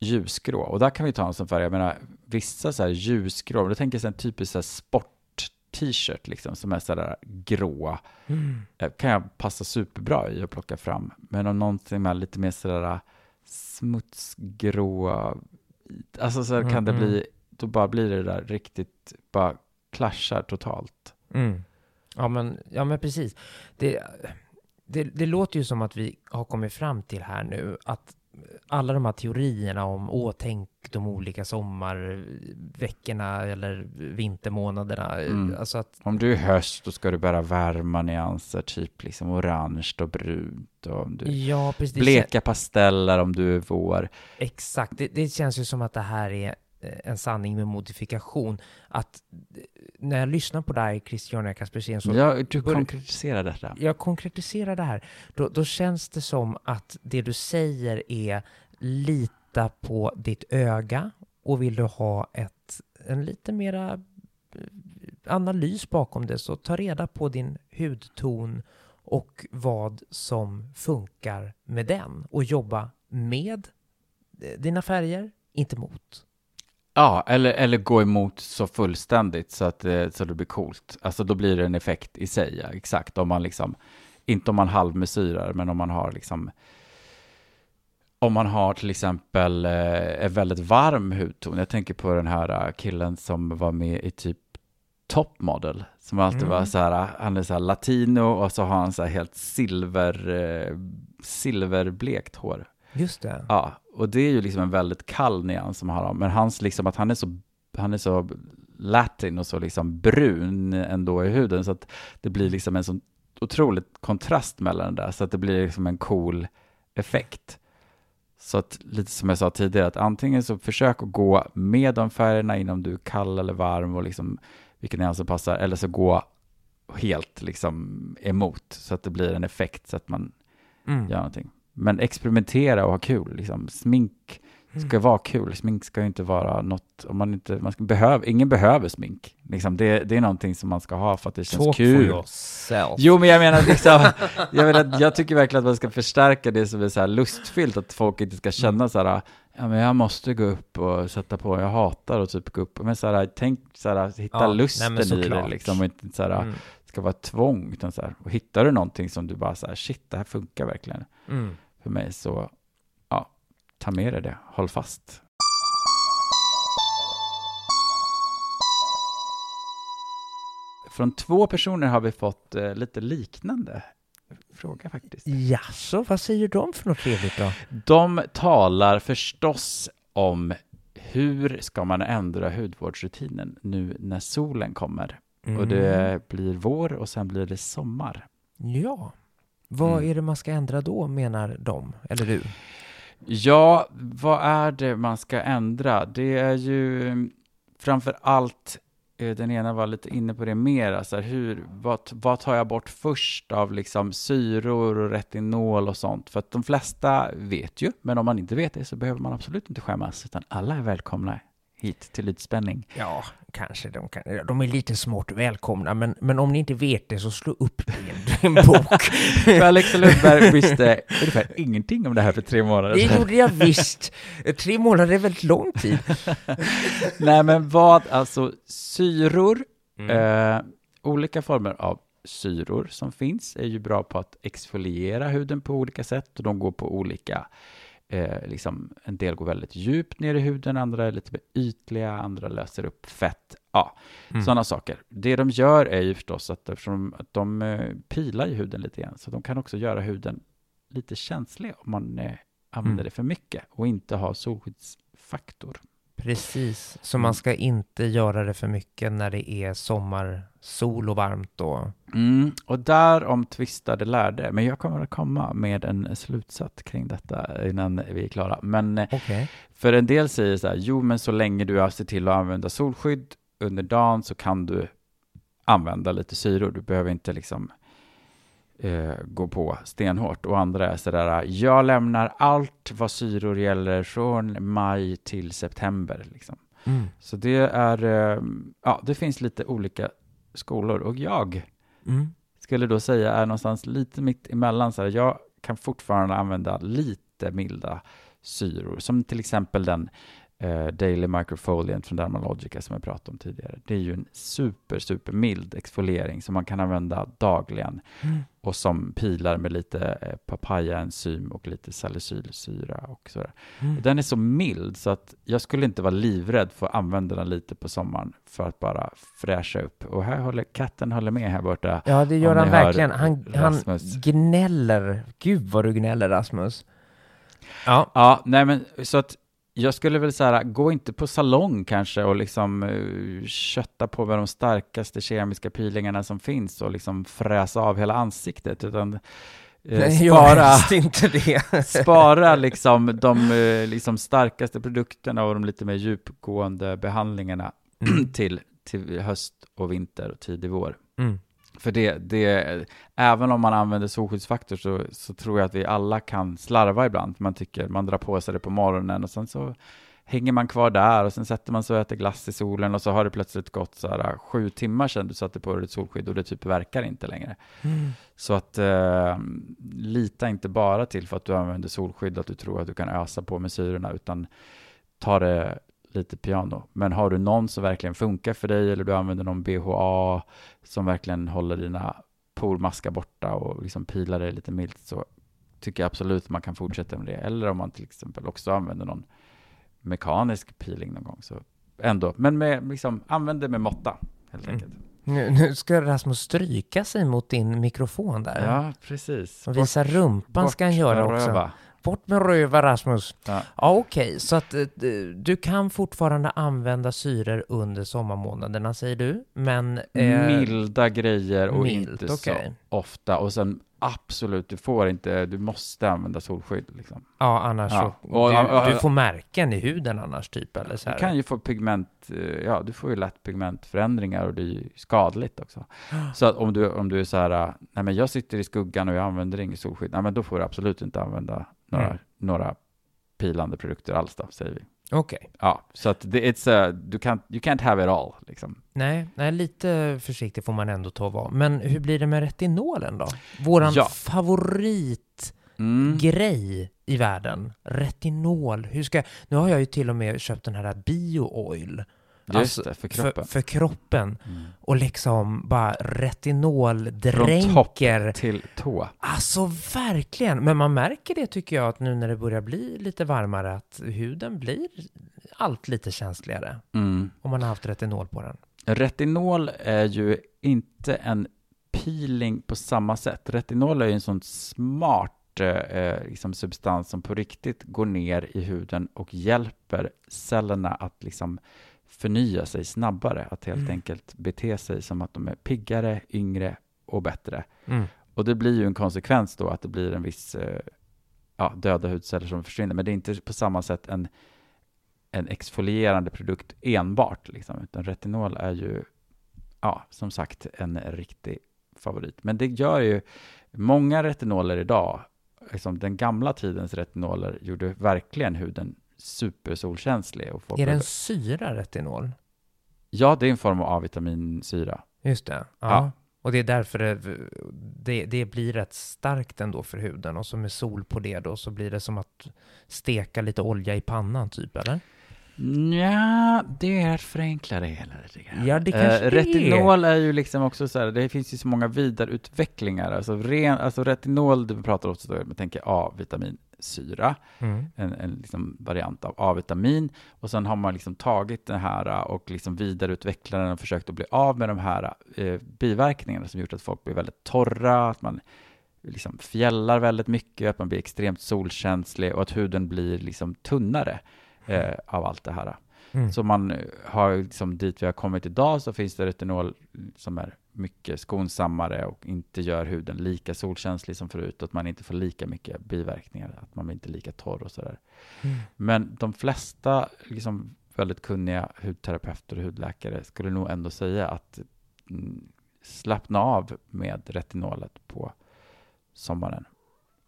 ljusgrå. Och där kan vi ta en sån färg, jag menar, vissa så här ljusgrå, då tänker jag en typisk så här sport-t-shirt liksom, som är så där grå. Mm. Eh, kan jag passa superbra i att plocka fram. Men om någonting med lite mer sådär smutsgrå, alltså så här kan det Mm, bli, då bara blir det där riktigt, bara clashar totalt. Mm. Ja, men, ja, men precis. Det, det, det låter ju som att vi har kommit fram till här nu att alla de här teorierna om åh, tänk de olika sommarveckorna eller vintermånaderna. Mm. Alltså att, Om du är höst, då ska du bära varma nyanser, typ liksom orange och brunt. Och om du ja, precis. Bleka pasteller om du är vår. Exakt. Det, det känns ju som att det här är en sanning med modifikation. Att eh, när jag lyssnar på dig, Christiania Kaspersen, så Ja, du konkretiserar detta. jag konkretiserar det här, då, då känns det som att det du säger är lita på ditt öga och vill du ha ett, en lite mera eh, analys bakom det så ta reda på din hudton och vad som funkar med den och jobba med eh, dina färger, inte mot. Ja, eller, eller gå emot så fullständigt så att, eh, så det blir coolt. Alltså då blir det en effekt i sig, ja, exakt. Om man liksom, inte om man halvmesyrar, men om man har liksom, om man har till exempel eh, en väldigt varm hudton. Jag tänker på den här eh, killen som var med i typ Top Model, som alltid Mm. var så här, han är så här latino och så har han så här helt silver, eh, silverblekt hår. Just det. Ja, och det är ju liksom en väldigt kall nyans som han har. Men hans liksom att han är så, han är så latin och så liksom brun ändå i huden. Så att det blir liksom en sån otrolig kontrast mellan det där. Så att det blir liksom en cool effekt. Så att lite som jag sa tidigare, att antingen så försök att gå med de färgerna innan du är kall eller varm och liksom vilken nyans som passar. Eller så gå helt liksom emot så att det blir en effekt så att man Mm. göra någonting. Men experimentera och ha kul. Liksom. Smink ska vara kul. Smink ska inte vara något, om man inte, man ska, behöv, ingen behöver smink. Liksom, det, det är någonting som man ska ha för att det känns Talk for kul. yourself. Jo, men jag menar liksom, jag, menar, jag tycker verkligen att man ska förstärka det som är så här lustfyllt, att folk inte ska känna så här, ja men jag måste gå upp och sätta på, jag hatar att typ gå upp, men så här, tänk så här, hitta Ja, nej, lusten men i det liksom, och inte så här, Mm. Ska vara ett tvång, utan så här, och hittar du någonting som du bara så här, shit, det här funkar verkligen Mm. för mig, så ja, ta med dig det, håll fast. Från två personer har vi fått eh, lite liknande fråga faktiskt. Jaså, vad säger de för något trevligt då? De talar förstås om hur ska man ändra hudvårdsrutinen nu när solen kommer och Mm. det blir vår och sen blir det sommar. Ja. Vad Mm. är det man ska ändra då, menar de? Eller du? Ja, vad är det man ska ändra? Det är ju mm, framför allt, eh, den ena var lite inne på det mer, alltså hur, vad, vad tar jag bort först av liksom syror och retinol och sånt? För att de flesta vet ju, men om man inte vet det så behöver man absolut inte skämmas, utan alla är välkomna hit till Ytspänning. Ja, kanske de kan. De är lite smått välkomna, men, men om ni inte vet det så slå upp det en bok. För Alexa Lundberg visste ungefär ingenting om det här för tre månader Det sedan. gjorde jag visst. Tre månader är väldigt lång tid. Nej, men vad, alltså syror, Mm. Eh, olika former av syror som finns är ju bra på att exfoliera huden på olika sätt och de går på olika, eh, liksom, en del går väldigt djupt ner i huden, andra är lite mer ytliga, andra löser upp fett, ja, Mm. sådana saker. Det de gör är ju förstås att eftersom att de eh, pilar ju huden lite grann, så de kan också göra huden lite känslig om man eh, använder Mm. det för mycket och inte har solskyddsfaktor. Precis, så man ska inte göra det för mycket när det är sommar, sol och varmt och... Mm, och därom tvistade lärde, men jag kommer att komma med en slutsats kring detta innan vi är klara. Men eh, Okej. för en del säger så här, jo men så länge du ser till att använda solskydd under dagen så kan du använda lite syror. Du behöver inte liksom eh, går på stenhårt och andra är sådär, jag lämnar allt vad syror gäller från maj till september. Liksom. Mm. Så det är, eh, ja, det finns lite olika skolor och jag Mm. skulle då säga är någonstans lite mitt emellan. Så jag kan fortfarande använda lite milda syror, som till exempel den eh, Daily Microfoliant från Dermalogica som jag pratade om tidigare. Det är ju en super, super mild exfoliering som man kan använda dagligen Mm. och som pilar med lite eh, papayaenzym och lite salicylsyra och sådär. Mm. Och Den är så mild så att jag skulle inte vara livrädd för att använda den lite på sommaren för att bara fräscha upp. Och här håller katten håller med här borta. Ja, det gör han verkligen. Han, han gnäller. Gud vad du gnäller Rasmus. Ja. Ja, nej men så att jag skulle väl säga, gå inte på salong kanske och liksom uh, kötta på med de starkaste kemiska peelingarna som finns och liksom fräsa av hela ansiktet, utan eh, Nej, spara, inte det. spara liksom de eh, liksom starkaste produkterna och de lite mer djupgående behandlingarna till, till höst och vinter och tidig vår. Mm. För det, det, även om man använder solskyddsfaktor så, så tror jag att vi alla kan slarva ibland. Man tycker man drar på sig det på morgonen och sen så hänger man kvar där och sen sätter man sig och äter glass i solen och så har det plötsligt gått så här sju timmar sedan du satte på dig ett solskydd och det typ verkar inte längre. Mm. Så att eh, lita inte bara till för att du använder solskydd att du tror att du kan ösa på med syrorna utan ta det lite piano. Men har du någon som verkligen funkar för dig eller du använder någon BHA som verkligen håller dina pormaskar borta och liksom pilar dig lite milt så tycker jag absolut man kan fortsätta med det. Eller om man till exempel också använder någon mekanisk peeling någon gång. Så ändå, men med, liksom, använd det med måtta helt Mm. enkelt. Nu, nu ska Rasmus stryka sig mot din mikrofon där. Ja, precis. Och visa rumpan ska han göra också. röva. Bort med röva Rasmus. Ja. Ja, okej. Så att eh, du kan fortfarande använda syror under sommarmånaderna, säger du. Men... eh, Milda grejer och milt, inte okej. så ofta. Och sen absolut, du får inte, du måste använda solskydd. Liksom. Ja, annars Ja. så... Och- du, och- du får märken i huden annars, typ, eller så Du här. kan ju få pigment, eh, ja du får ju lätt pigmentförändringar och det är ju skadligt också. Så att om du, om du är så här, äh, nej men jag sitter i skuggan och jag använder inget solskydd, nej men då får du absolut inte använda några, Mm. några pilande produkter alls då, säger vi. Okej. Ja, så att det, it's a, du kan, you can't have it all, liksom. Nej, nej, lite försiktig får man ändå ta och vara. Men hur blir det med retinolen då? Våran Ja. favoritgrej Mm. i världen. Retinol. Hur ska... Nu har jag ju till och med köpt den här bio-oil. Just Alltså, det, för kroppen. För, för kroppen. Mm. Och liksom bara retinol Från topp till tå. Alltså verkligen. Men man märker det tycker jag att nu när det börjar bli lite varmare att huden blir allt lite känsligare. Mm. Om man har haft retinol på den. Retinol är ju inte en peeling på samma sätt. Retinol är ju en sån smart eh, liksom substans som på riktigt går ner i huden och hjälper cellerna att liksom förnya sig snabbare, att helt Mm. enkelt bete sig som att de är piggare, yngre och bättre. Mm. Och det blir ju en konsekvens då att det blir en viss eh, ja, döda hudceller som försvinner, men det är inte på samma sätt en, en exfolierande produkt enbart, liksom, utan retinol är ju, ja, som sagt, en riktig favorit. Men det gör ju många retinoler idag, liksom den gamla tidens retinoler gjorde verkligen huden supersolkänslig. Och folk Är det en blev- syra retinol? Ja, det är en form av A-vitaminsyra. Just det. Ja. Ja. Och det är därför det, det, det blir rätt starkt ändå för huden. Och så med sol på det då så blir det som att steka lite olja i pannan typ, eller? Ja, det är att förenkla det hela lite grann. Ja, det kanske Eh, det är. retinol är ju liksom också så här, det finns ju så många vidareutvecklingar. Alltså, ren, alltså retinol, vi pratar också om, man tänker A-vitaminsyra, Mm. en, en liksom variant av A-vitamin. Och sen har man liksom tagit den här och liksom vidareutvecklat den och försökt att bli av med de här eh, biverkningarna som gjort att folk blir väldigt torra, att man liksom fjällar väldigt mycket, att man blir extremt solkänslig och att huden blir liksom tunnare eh, av allt det här. Mm. Så man eh, har liksom dit vi har kommit idag så finns det retinol som är mycket skonsammare och inte gör huden lika solkänslig som förut, att man inte får lika mycket biverkningar, att man blir inte lika torr och sådär. Mm. Men de flesta liksom väldigt kunniga hudterapeuter och hudläkare skulle nog ändå säga att mm, slappna av med retinolet på sommaren.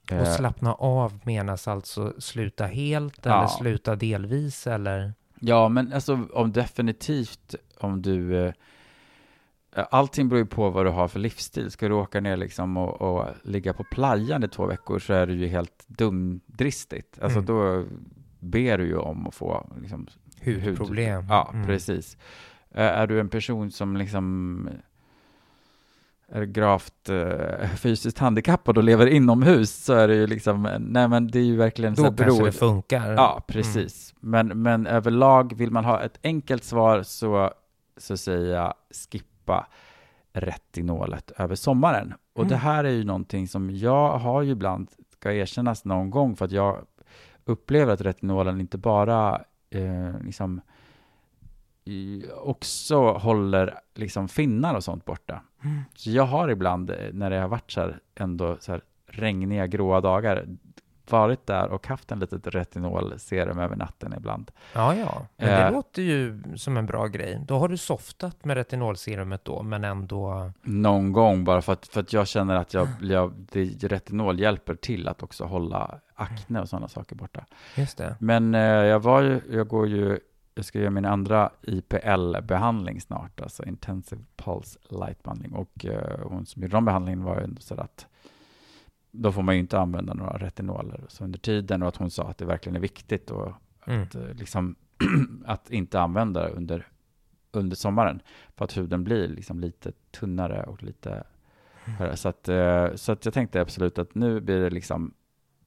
Och Eh, slappna av menas alltså sluta helt Ja. eller sluta delvis eller? Ja, men alltså om definitivt om du... Eh, allting beror ju på vad du har för livsstil. Ska du åka ner liksom och, och ligga på playan i två veckor så är det ju helt dumdristigt. Alltså Mm. då ber du ju om att få liksom, Hudproblem. Ja, Mm. precis. Eh, är du en person som liksom är gravt eh, fysiskt handikappad och lever inomhus så är det ju liksom, nej men det är ju verkligen så Då här kanske beror- det funkar. Ja, precis. Men, men överlag, vill man ha ett enkelt svar så, så säger jag skippa retinolet över sommaren. Och Mm. det här är ju någonting som jag har ju ibland, ska erkännas någon gång, för att jag upplever att retinolen inte bara eh, liksom också håller liksom finnar och sånt borta. Mm. Så jag har ibland, eh, när det har varit så här, ändå så här regniga, gråa dagar, varit där och haft en litet retinolserum över natten ibland. Ja, ja. Men det Eh. låter ju som en bra grej. Då har du softat med retinolserumet då, men ändå... Någon gång bara för att, för att jag känner att jag, jag, det, retinol hjälper till att också hålla akne och sådana saker borta. Just det. Men eh, jag var ju, jag går ju, jag ska göra min andra IPL-behandling snart, alltså Intensive Pulse Light-behandling. Och eh, hon som gjorde den behandlingen var ju ändå så att då får man ju inte använda några retinoler så under tiden och att hon sa att det verkligen är viktigt och Mm. att, eh, liksom, att inte använda det under, under sommaren för att huden blir liksom lite tunnare och lite Mm. så att, eh, så att jag tänkte absolut att nu blir det liksom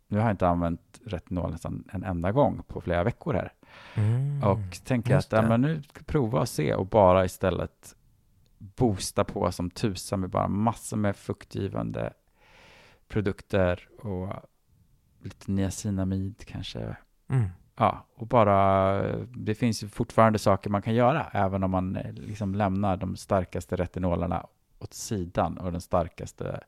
nu har jag inte använt retinol nästan en enda gång på flera veckor här. Mm. Och tänker att ja, men nu prova och se och bara istället boosta på som tusan med bara massor med fuktgivande produkter och lite niacinamid kanske. Mm. Ja, och bara, det finns ju fortfarande saker man kan göra, även om man eh, liksom lämnar de starkaste retinolerna åt sidan och den starkaste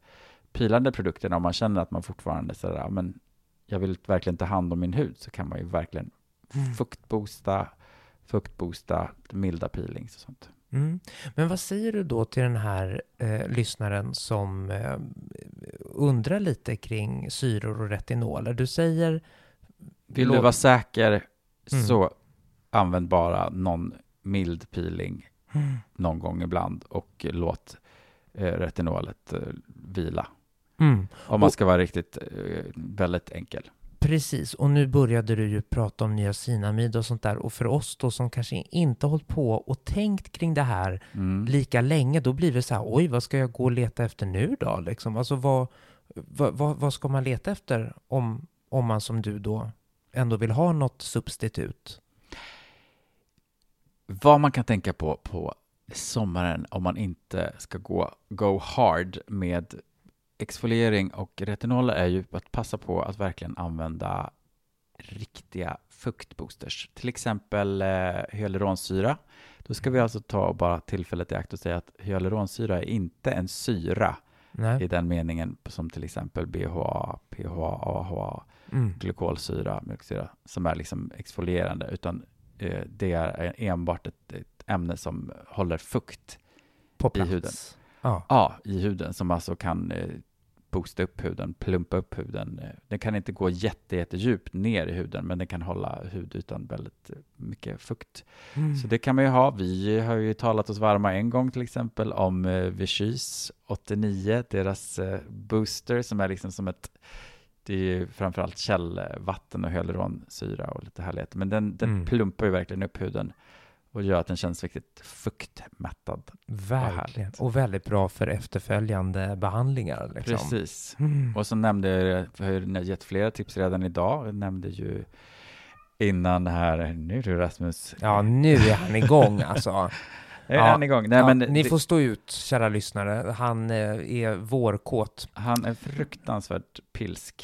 pilande produkterna. Om man känner att man fortfarande så där, ja, men jag vill verkligen ta hand om min hud, så kan man ju verkligen Mm. fuktboosta, fuktboosta, milda peelings och sånt. Mm. Men vad säger du då till den här eh, lyssnaren som eh, undrar lite kring syror och retinoler? Du säger... Vill du vara säker, Mm. så använd bara någon mild peeling Mm. någon gång ibland och låt eh, retinolet eh, vila. Mm. Om man ska vara riktigt eh, väldigt enkel. Precis, och nu började du ju prata om niacinamid och sånt där. Och för oss då som kanske inte har hållit på och tänkt kring det här Mm. lika länge, då blir det så här, oj, vad ska jag gå och leta efter nu då? Liksom? Alltså vad, vad, vad, vad ska man leta efter om, om man som du då ändå vill ha något substitut? Vad man kan tänka på på sommaren om man inte ska gå go hard med exfoliering och retinoler är ju att passa på att verkligen använda riktiga fuktboosters. Till exempel eh, hyaluronsyra. Då ska vi alltså ta bara tillfället i akt och säga att hyaluronsyra är inte en syra i Nej? den meningen som till exempel BHA, PHA, AHA, Mm. glykolsyra, mjölksyra, som är liksom exfolierande, utan eh, det är enbart ett, ett ämne som håller fukt i huden. Ja. ja, i huden, som alltså kan eh, boosta upp huden, plumpa upp huden. Den kan inte gå jätte, jättedjupt ner i huden, men den kan hålla hudytan väldigt mycket fukt. Mm. Så det kan man ju ha. Vi har ju talat oss varma en gång till exempel om eh, Vichys 89, deras eh, booster som är liksom som ett det är ju framförallt källvatten och hyaluronsyra och lite härlighet. Men den, den Mm. plumpar ju verkligen upp huden och gör att den känns riktigt fuktmättad. Verkligen. härligt. Och väldigt bra för efterföljande behandlingar. Liksom. Precis. Mm. Och så nämnde jag, jag har ju gett flera tips redan idag. Jag nämnde ju innan här, nu du Rasmus, Ja, nu är han igång alltså. är ja. han igång? Nej, men ni det- får stå ut, kära lyssnare. Han eh, är vårkåt. han är fruktansvärt pilsk.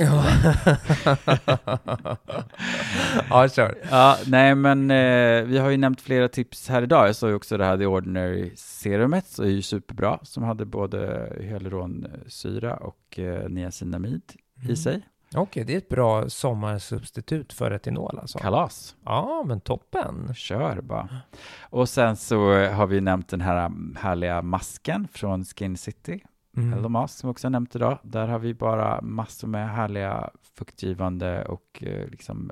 Ja, kör. Ja, nej men eh, vi har ju nämnt flera tips här idag. Jag sa ju också det här The Ordinary Serumet, så är ju superbra, som hade både hyaluronsyra och eh, niacinamid i sig. Okej, det är ett bra sommarsubstitut för retinol alltså. Kalas, Ja, men toppen. kör bara. Och sen så har vi nämnt den här härliga masken från Skin City. Mm. Musk som också har nämnt idag. Där har vi bara massor med härliga fuktgivande och eh, liksom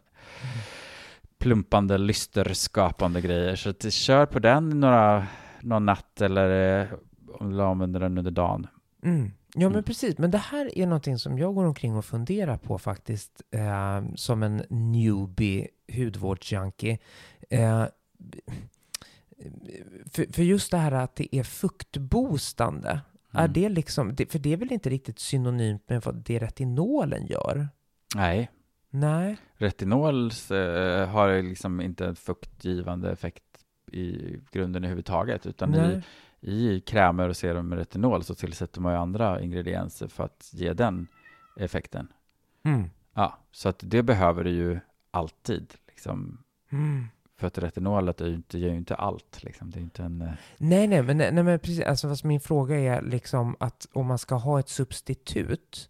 plumpande, lysterskapande grejer. Så att, kör på den några, någon natt eller eh, om du använder den under dagen. Mm. Ja, men Mm. precis. Men det här är någonting som jag går omkring och funderar på faktiskt, eh, som en newbie hudvårdsjunkie. Eh, för, för just det här att det är fuktboostande, är Mm. det liksom, det, för det är väl inte riktigt synonymt med vad det retinolen gör? Nej, Nej. retinol eh, har liksom inte en fuktgivande effekt i grunden överhuvudtaget, utan Nej. i krämer och serum med retinol så tillsätter man ju andra ingredienser för att ge den effekten. Mm. Ja, så att det behöver du ju alltid, liksom. Mm. För att retinolet är ju inte, ger ju inte allt, liksom. Det är inte en... eh, Nej, nej, men, nej, men precis. Alltså, min fråga är liksom att om man ska ha ett substitut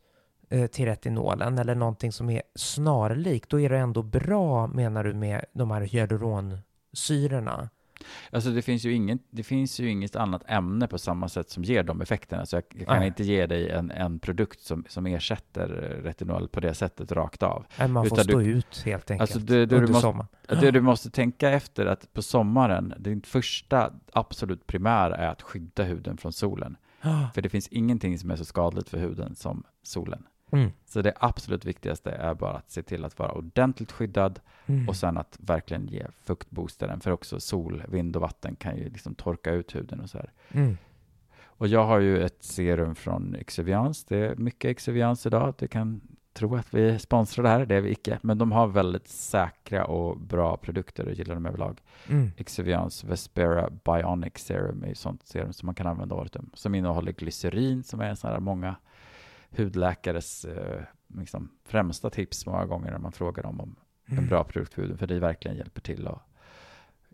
eh, till retinolen eller någonting som är snarlikt, då är det ändå bra, menar du, med de här hyaluronsyrorna? Alltså det finns, ju ingen, det finns ju inget annat ämne på samma sätt som ger de effekterna. Så jag, jag kan Nej. inte ge dig en, en produkt som, som ersätter retinol på det sättet rakt av. Nej, man får Utan stå du- ut helt enkelt Alltså det, det, du under måste, sommaren. det du måste tänka efter att på sommaren, din första absolut primära är att skydda huden från solen. För det finns ingenting som är så skadligt för huden som solen. Mm. Så det absolut viktigaste är bara att se till att vara ordentligt skyddad Mm. och sen att verkligen ge fuktboostaren. För också sol, vind och vatten kan ju liksom torka ut huden och så här. Mm. Och jag har ju ett serum från Exuviance. Det är mycket Exuviance idag. Du kan tro att vi sponsrar det här, det är vi icke. Men de har väldigt säkra och bra produkter och gillar dem överlag. Mm. Exuviance Vespera Bionic Serum är ju sånt serum som man kan använda året om. Som innehåller glycerin som är en sån här många hudläkares eh, liksom, främsta tips många gånger när man frågar dem om en Mm. bra produkt för huden. För det verkligen hjälper till att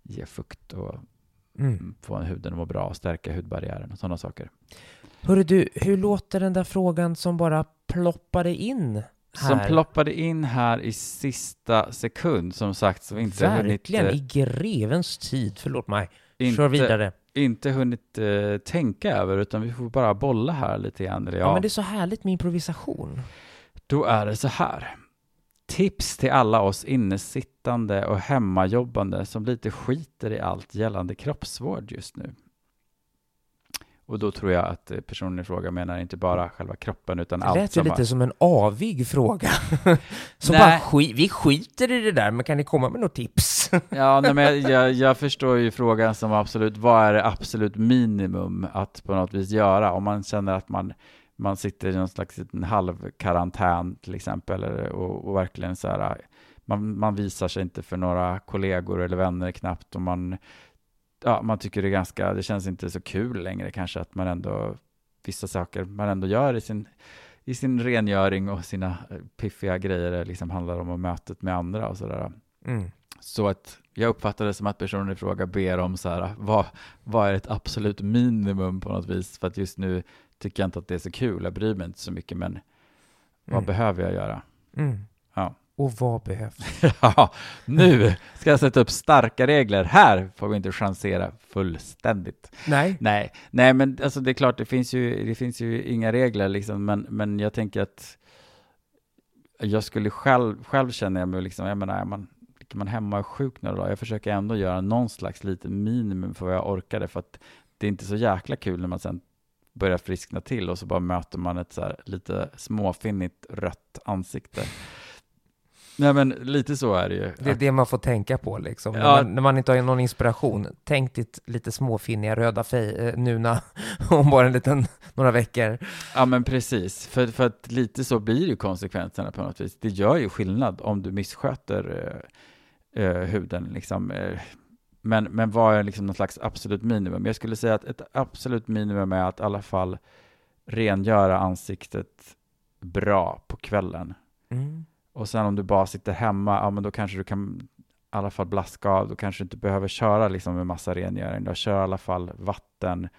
ge fukt och Mm. få huden att må bra och stärka hudbarriären och sådana saker. Hörru du, hur låter den där frågan som bara ploppade in Som här? ploppade in här i sista sekund, som sagt, som inte hunnit, Verkligen, eh, i grevens tid. Förlåt mig. Kör vidare. Inte hunnit eh, tänka över, utan vi får bara bolla här lite grann. Eller Ja. ja, men det är så härligt med improvisation. Då är det så här. Tips till alla oss innesittande och hemmajobbande som lite skiter i allt gällande kroppsvård just nu. Och då tror jag att eh, personen i fråga menar inte bara själva kroppen utan Det allt lät ju som lite som en avig fråga. Så Nej. bara skit, vi skiter i det där, men kan ni komma med något tips? Ja, nej, men jag, jag, förstår ju frågan som absolut, vad är det absolut minimum att på något vis göra? Om man känner att man, man sitter i någon slags halvkarantän till exempel, och, och verkligen så här, man, man visar sig inte för några kollegor eller vänner knappt, och man, ja, man tycker det är ganska, det känns inte så kul längre kanske att man ändå, vissa saker man ändå gör i sin i sin rengöring och sina eh, piffiga grejer liksom handlar om mötet med andra och sådär. Mm. Så att jag uppfattar det som att personen i fråga ber om så här, vad, vad är ett absolut minimum på något vis? För att just nu tycker jag inte att det är så kul, jag bryr mig inte så mycket, men vad Mm. behöver jag göra? Mm. Ja. Och vad behövs? Ja, nu ska jag sätta upp starka regler. Här får vi inte chansera fullständigt. Nej. Nej, nej men alltså det är klart, det finns ju, det finns ju inga regler liksom, men, men jag tänker att jag skulle själv, själv känner jag mig liksom, jag menar, man, ligger man hemma och är sjuk några dagar, jag försöker ändå göra någon slags liten minimum för vad jag orkade, för att det är inte så jäkla kul när man sen börjar friskna till och så bara möter man ett så här lite småfinnigt rött ansikte. Nej men lite så är det ju. Det är det man får tänka på liksom. När, Ja. man, när man inte har någon inspiration. Tänk ditt lite småfinniga röda fej eh, nu när, om bara en liten, några veckor. Ja men precis, för, för att lite så blir ju konsekvenserna på något vis. Det gör ju skillnad om du missköter eh, eh, huden liksom. Eh, men, men vad är liksom någon slags absolut minimum? Jag skulle säga att ett absolut minimum är att i alla fall rengöra ansiktet bra på kvällen. Mm. Och sen om du bara sitter hemma, ja men då kanske du kan i alla fall blaska av, då kanske du inte behöver köra liksom med massa rengöring, då kör i alla fall vatten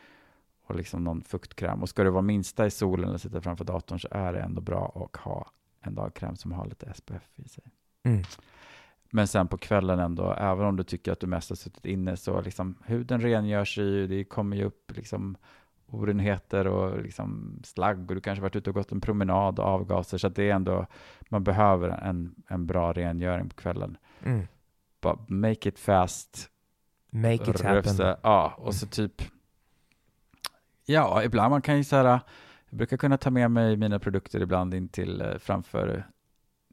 och liksom någon fuktkräm. Och ska du vara minsta i solen eller sitta framför datorn så är det ändå bra att ha en dagkräm som har lite SPF i sig. Mm. Men sen på kvällen ändå, även om du tycker att du mest har suttit inne, så liksom huden rengör sig ju, det kommer ju upp liksom orenheter och liksom slagg och du kanske varit ute och gått en promenad och avgaser så att det är ändå, man behöver en, en bra rengöring på kvällen. Mm. Bara make it fast, Make it happen. rufsa, ja, och så typ, ja, ibland man kan ju så här, jag brukar kunna ta med mig mina produkter ibland in till eh, framför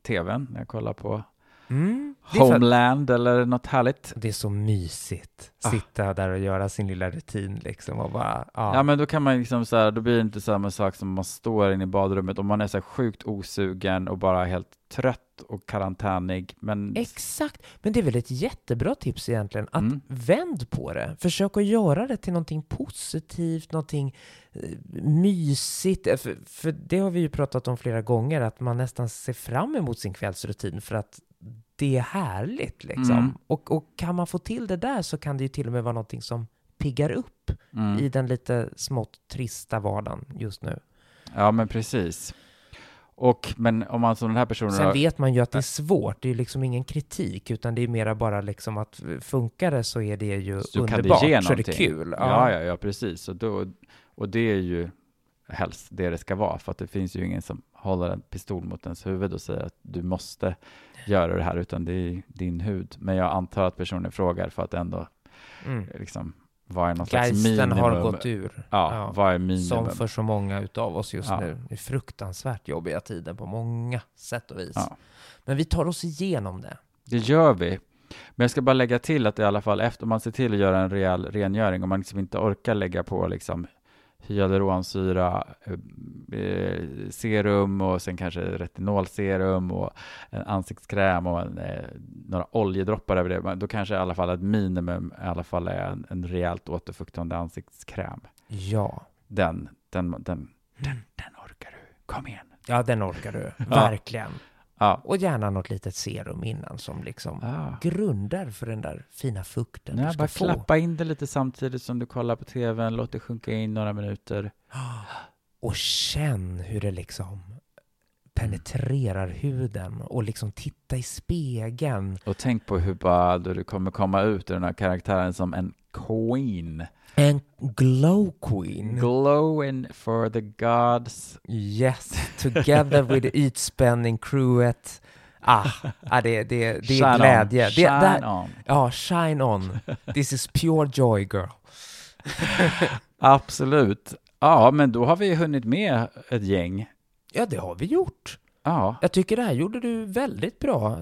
tvn när jag kollar på Mm. Att Homeland eller något härligt. det är så mysigt. Ah. Sitta där och göra sin lilla rutin liksom och bara, ja. Ja men då kan man liksom så här, då blir det inte samma sak som man står inne i badrummet och man är så här sjukt osugen och bara helt trött och karantänig. Men Exakt, men det är väl ett jättebra tips egentligen, att Mm. vänd på det. Försök att göra det till någonting positivt, någonting eh, mysigt. Eh, För, för det har vi ju pratat om flera gånger, att man nästan ser fram emot sin kvällsrutin för att det är härligt liksom. Mm. Och, och kan man få till det där så kan det ju till och med vara någonting som piggar upp mm. i den lite smått trista vardagen just nu. Ja men precis. Och men om man som den här personen Sen har- vet man ju att det är svårt, det är ju liksom ingen kritik, utan det är mera bara liksom att funkar det så är det ju Så det underbart, ge så är det kul. Ja, ja, ja, precis. Och, då, och det är ju helst det det ska vara, för att det finns ju ingen som håller en pistol mot ens huvud och säger att du måste göra det här, utan det är din hud. Men jag antar att personen frågar för att ändå Mm. liksom, vad är någon slags Geisten minimum? har gått ur. Ja, Ja. vad är minimum? Som för så många utav oss just Ja. nu. Det är fruktansvärt jobbiga tider på många sätt och vis. Ja. Men vi tar oss igenom det. Det gör vi. Men jag ska bara lägga till att i alla fall efter man ser till att göra en rejäl rengöring och man liksom inte orkar lägga på liksom hyaluronsyra, eh, serum och sen kanske retinolserum och en ansiktskräm och en, eh, några oljedroppar över det. Då kanske i alla fall ett minimum i alla fall är en, en rejält återfuktande ansiktskräm. Ja. Den, den, den, den, den orkar du. Kom igen. Ja, den orkar du. Verkligen. Ja. Och gärna något litet serum innan som liksom Ah. grunder för den där fina fukten Nej, du ska bara få. klappa in det lite samtidigt som du kollar på tvn, låt det sjunka in några minuter. Och känn hur det liksom penetrerar huden och liksom titta i spegeln. Och tänk på hur bara du kommer komma ut ur den här karaktären som en queen. En glow queen. Glowing for the gods. Yes, together with the ytspänning crewet. Ah, ah det, det, det är glädje. On. Det, Shine där, on. ja, shine on. This is pure joy girl. Absolut. Ja, men då har vi hunnit med ett gäng. Ja, det har vi gjort. Ja, Jag tycker det här gjorde du väldigt bra.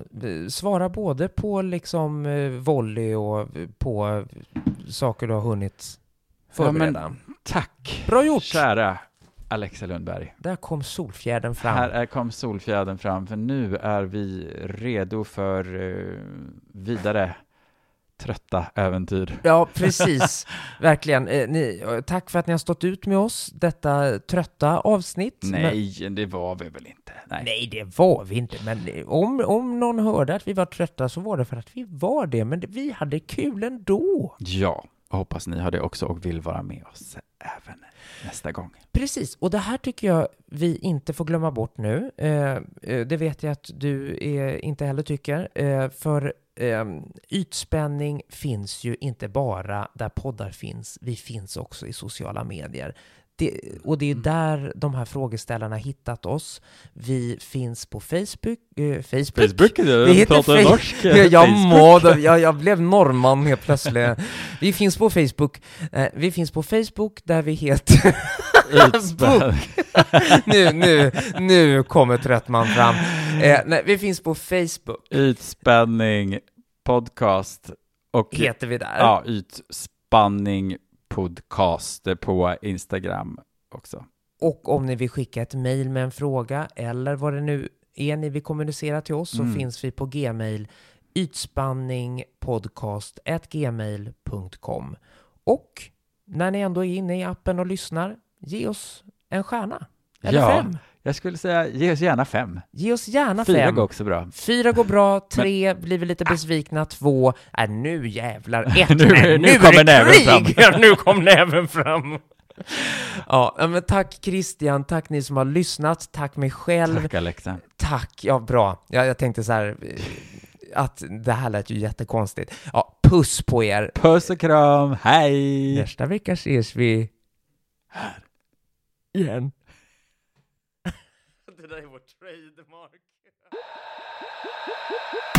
Svara både på liksom volley och på saker du har hunnit Ja, men- förbereda. tack. Bra gjort! Kära Alexa Lundberg. Där kom solfjädern fram. Här är, kom solfjädern fram, för nu är vi redo för eh, vidare trötta äventyr. Ja, precis. Verkligen. Eh, ni, tack för att ni har stått ut med oss, detta trötta avsnitt. Men, Nej, det var vi väl inte. Nej. nej, det var vi inte. Men eh, om, om någon hörde att vi var trötta så var det för att vi var det. Men vi hade kul ändå. Ja, och hoppas ni har det också och vill vara med oss även nästa gång. Precis, och det här tycker jag vi inte får glömma bort nu. Eh, eh, det vet jag att du eh, inte heller tycker. Eh, för eh, ytspänning finns ju inte bara där poddar finns. Vi finns också i sociala medier. Det, och det är där de här frågeställarna hittat oss. Vi finns på Facebook. Eh, Facebook? Vi heter Face- Ja, jag, må, jag, jag blev norrman helt plötsligt. Vi finns på Facebook. Eh, vi finns på Facebook där vi heter... Nu, nu, nu kommer Tröttman fram. Eh, nej, vi finns på Facebook, Ytspänning podcast och heter vi där. ja, ytspanning podcast på Instagram också. Och om ni vill skicka ett mejl med en fråga eller vad det nu är ni vill kommunicera till oss så Mm. finns vi på gmail ytspanningpodcast.gmail.com Och när ni ändå är inne i appen och lyssnar, ge oss en stjärna. Eller Ja. fem. Jag skulle säga, ge oss gärna fem. Ge oss gärna Fyra fem. går också bra. Fyra går bra, tre blir vi lite besvikna, två, äh, nu jävlar, ett, Nu- nu är kommer näven! Ja, nu kom näven fram! Ja, men tack Christian, tack ni som har lyssnat, tack mig själv, tack, Tack Alexa. ja bra. Ja, jag tänkte så här, att det här lät ju jättekonstigt. Ja, puss på er! Puss och kram, hej! Nästa vecka ses vi. Här. Igen. det där är vår trademark.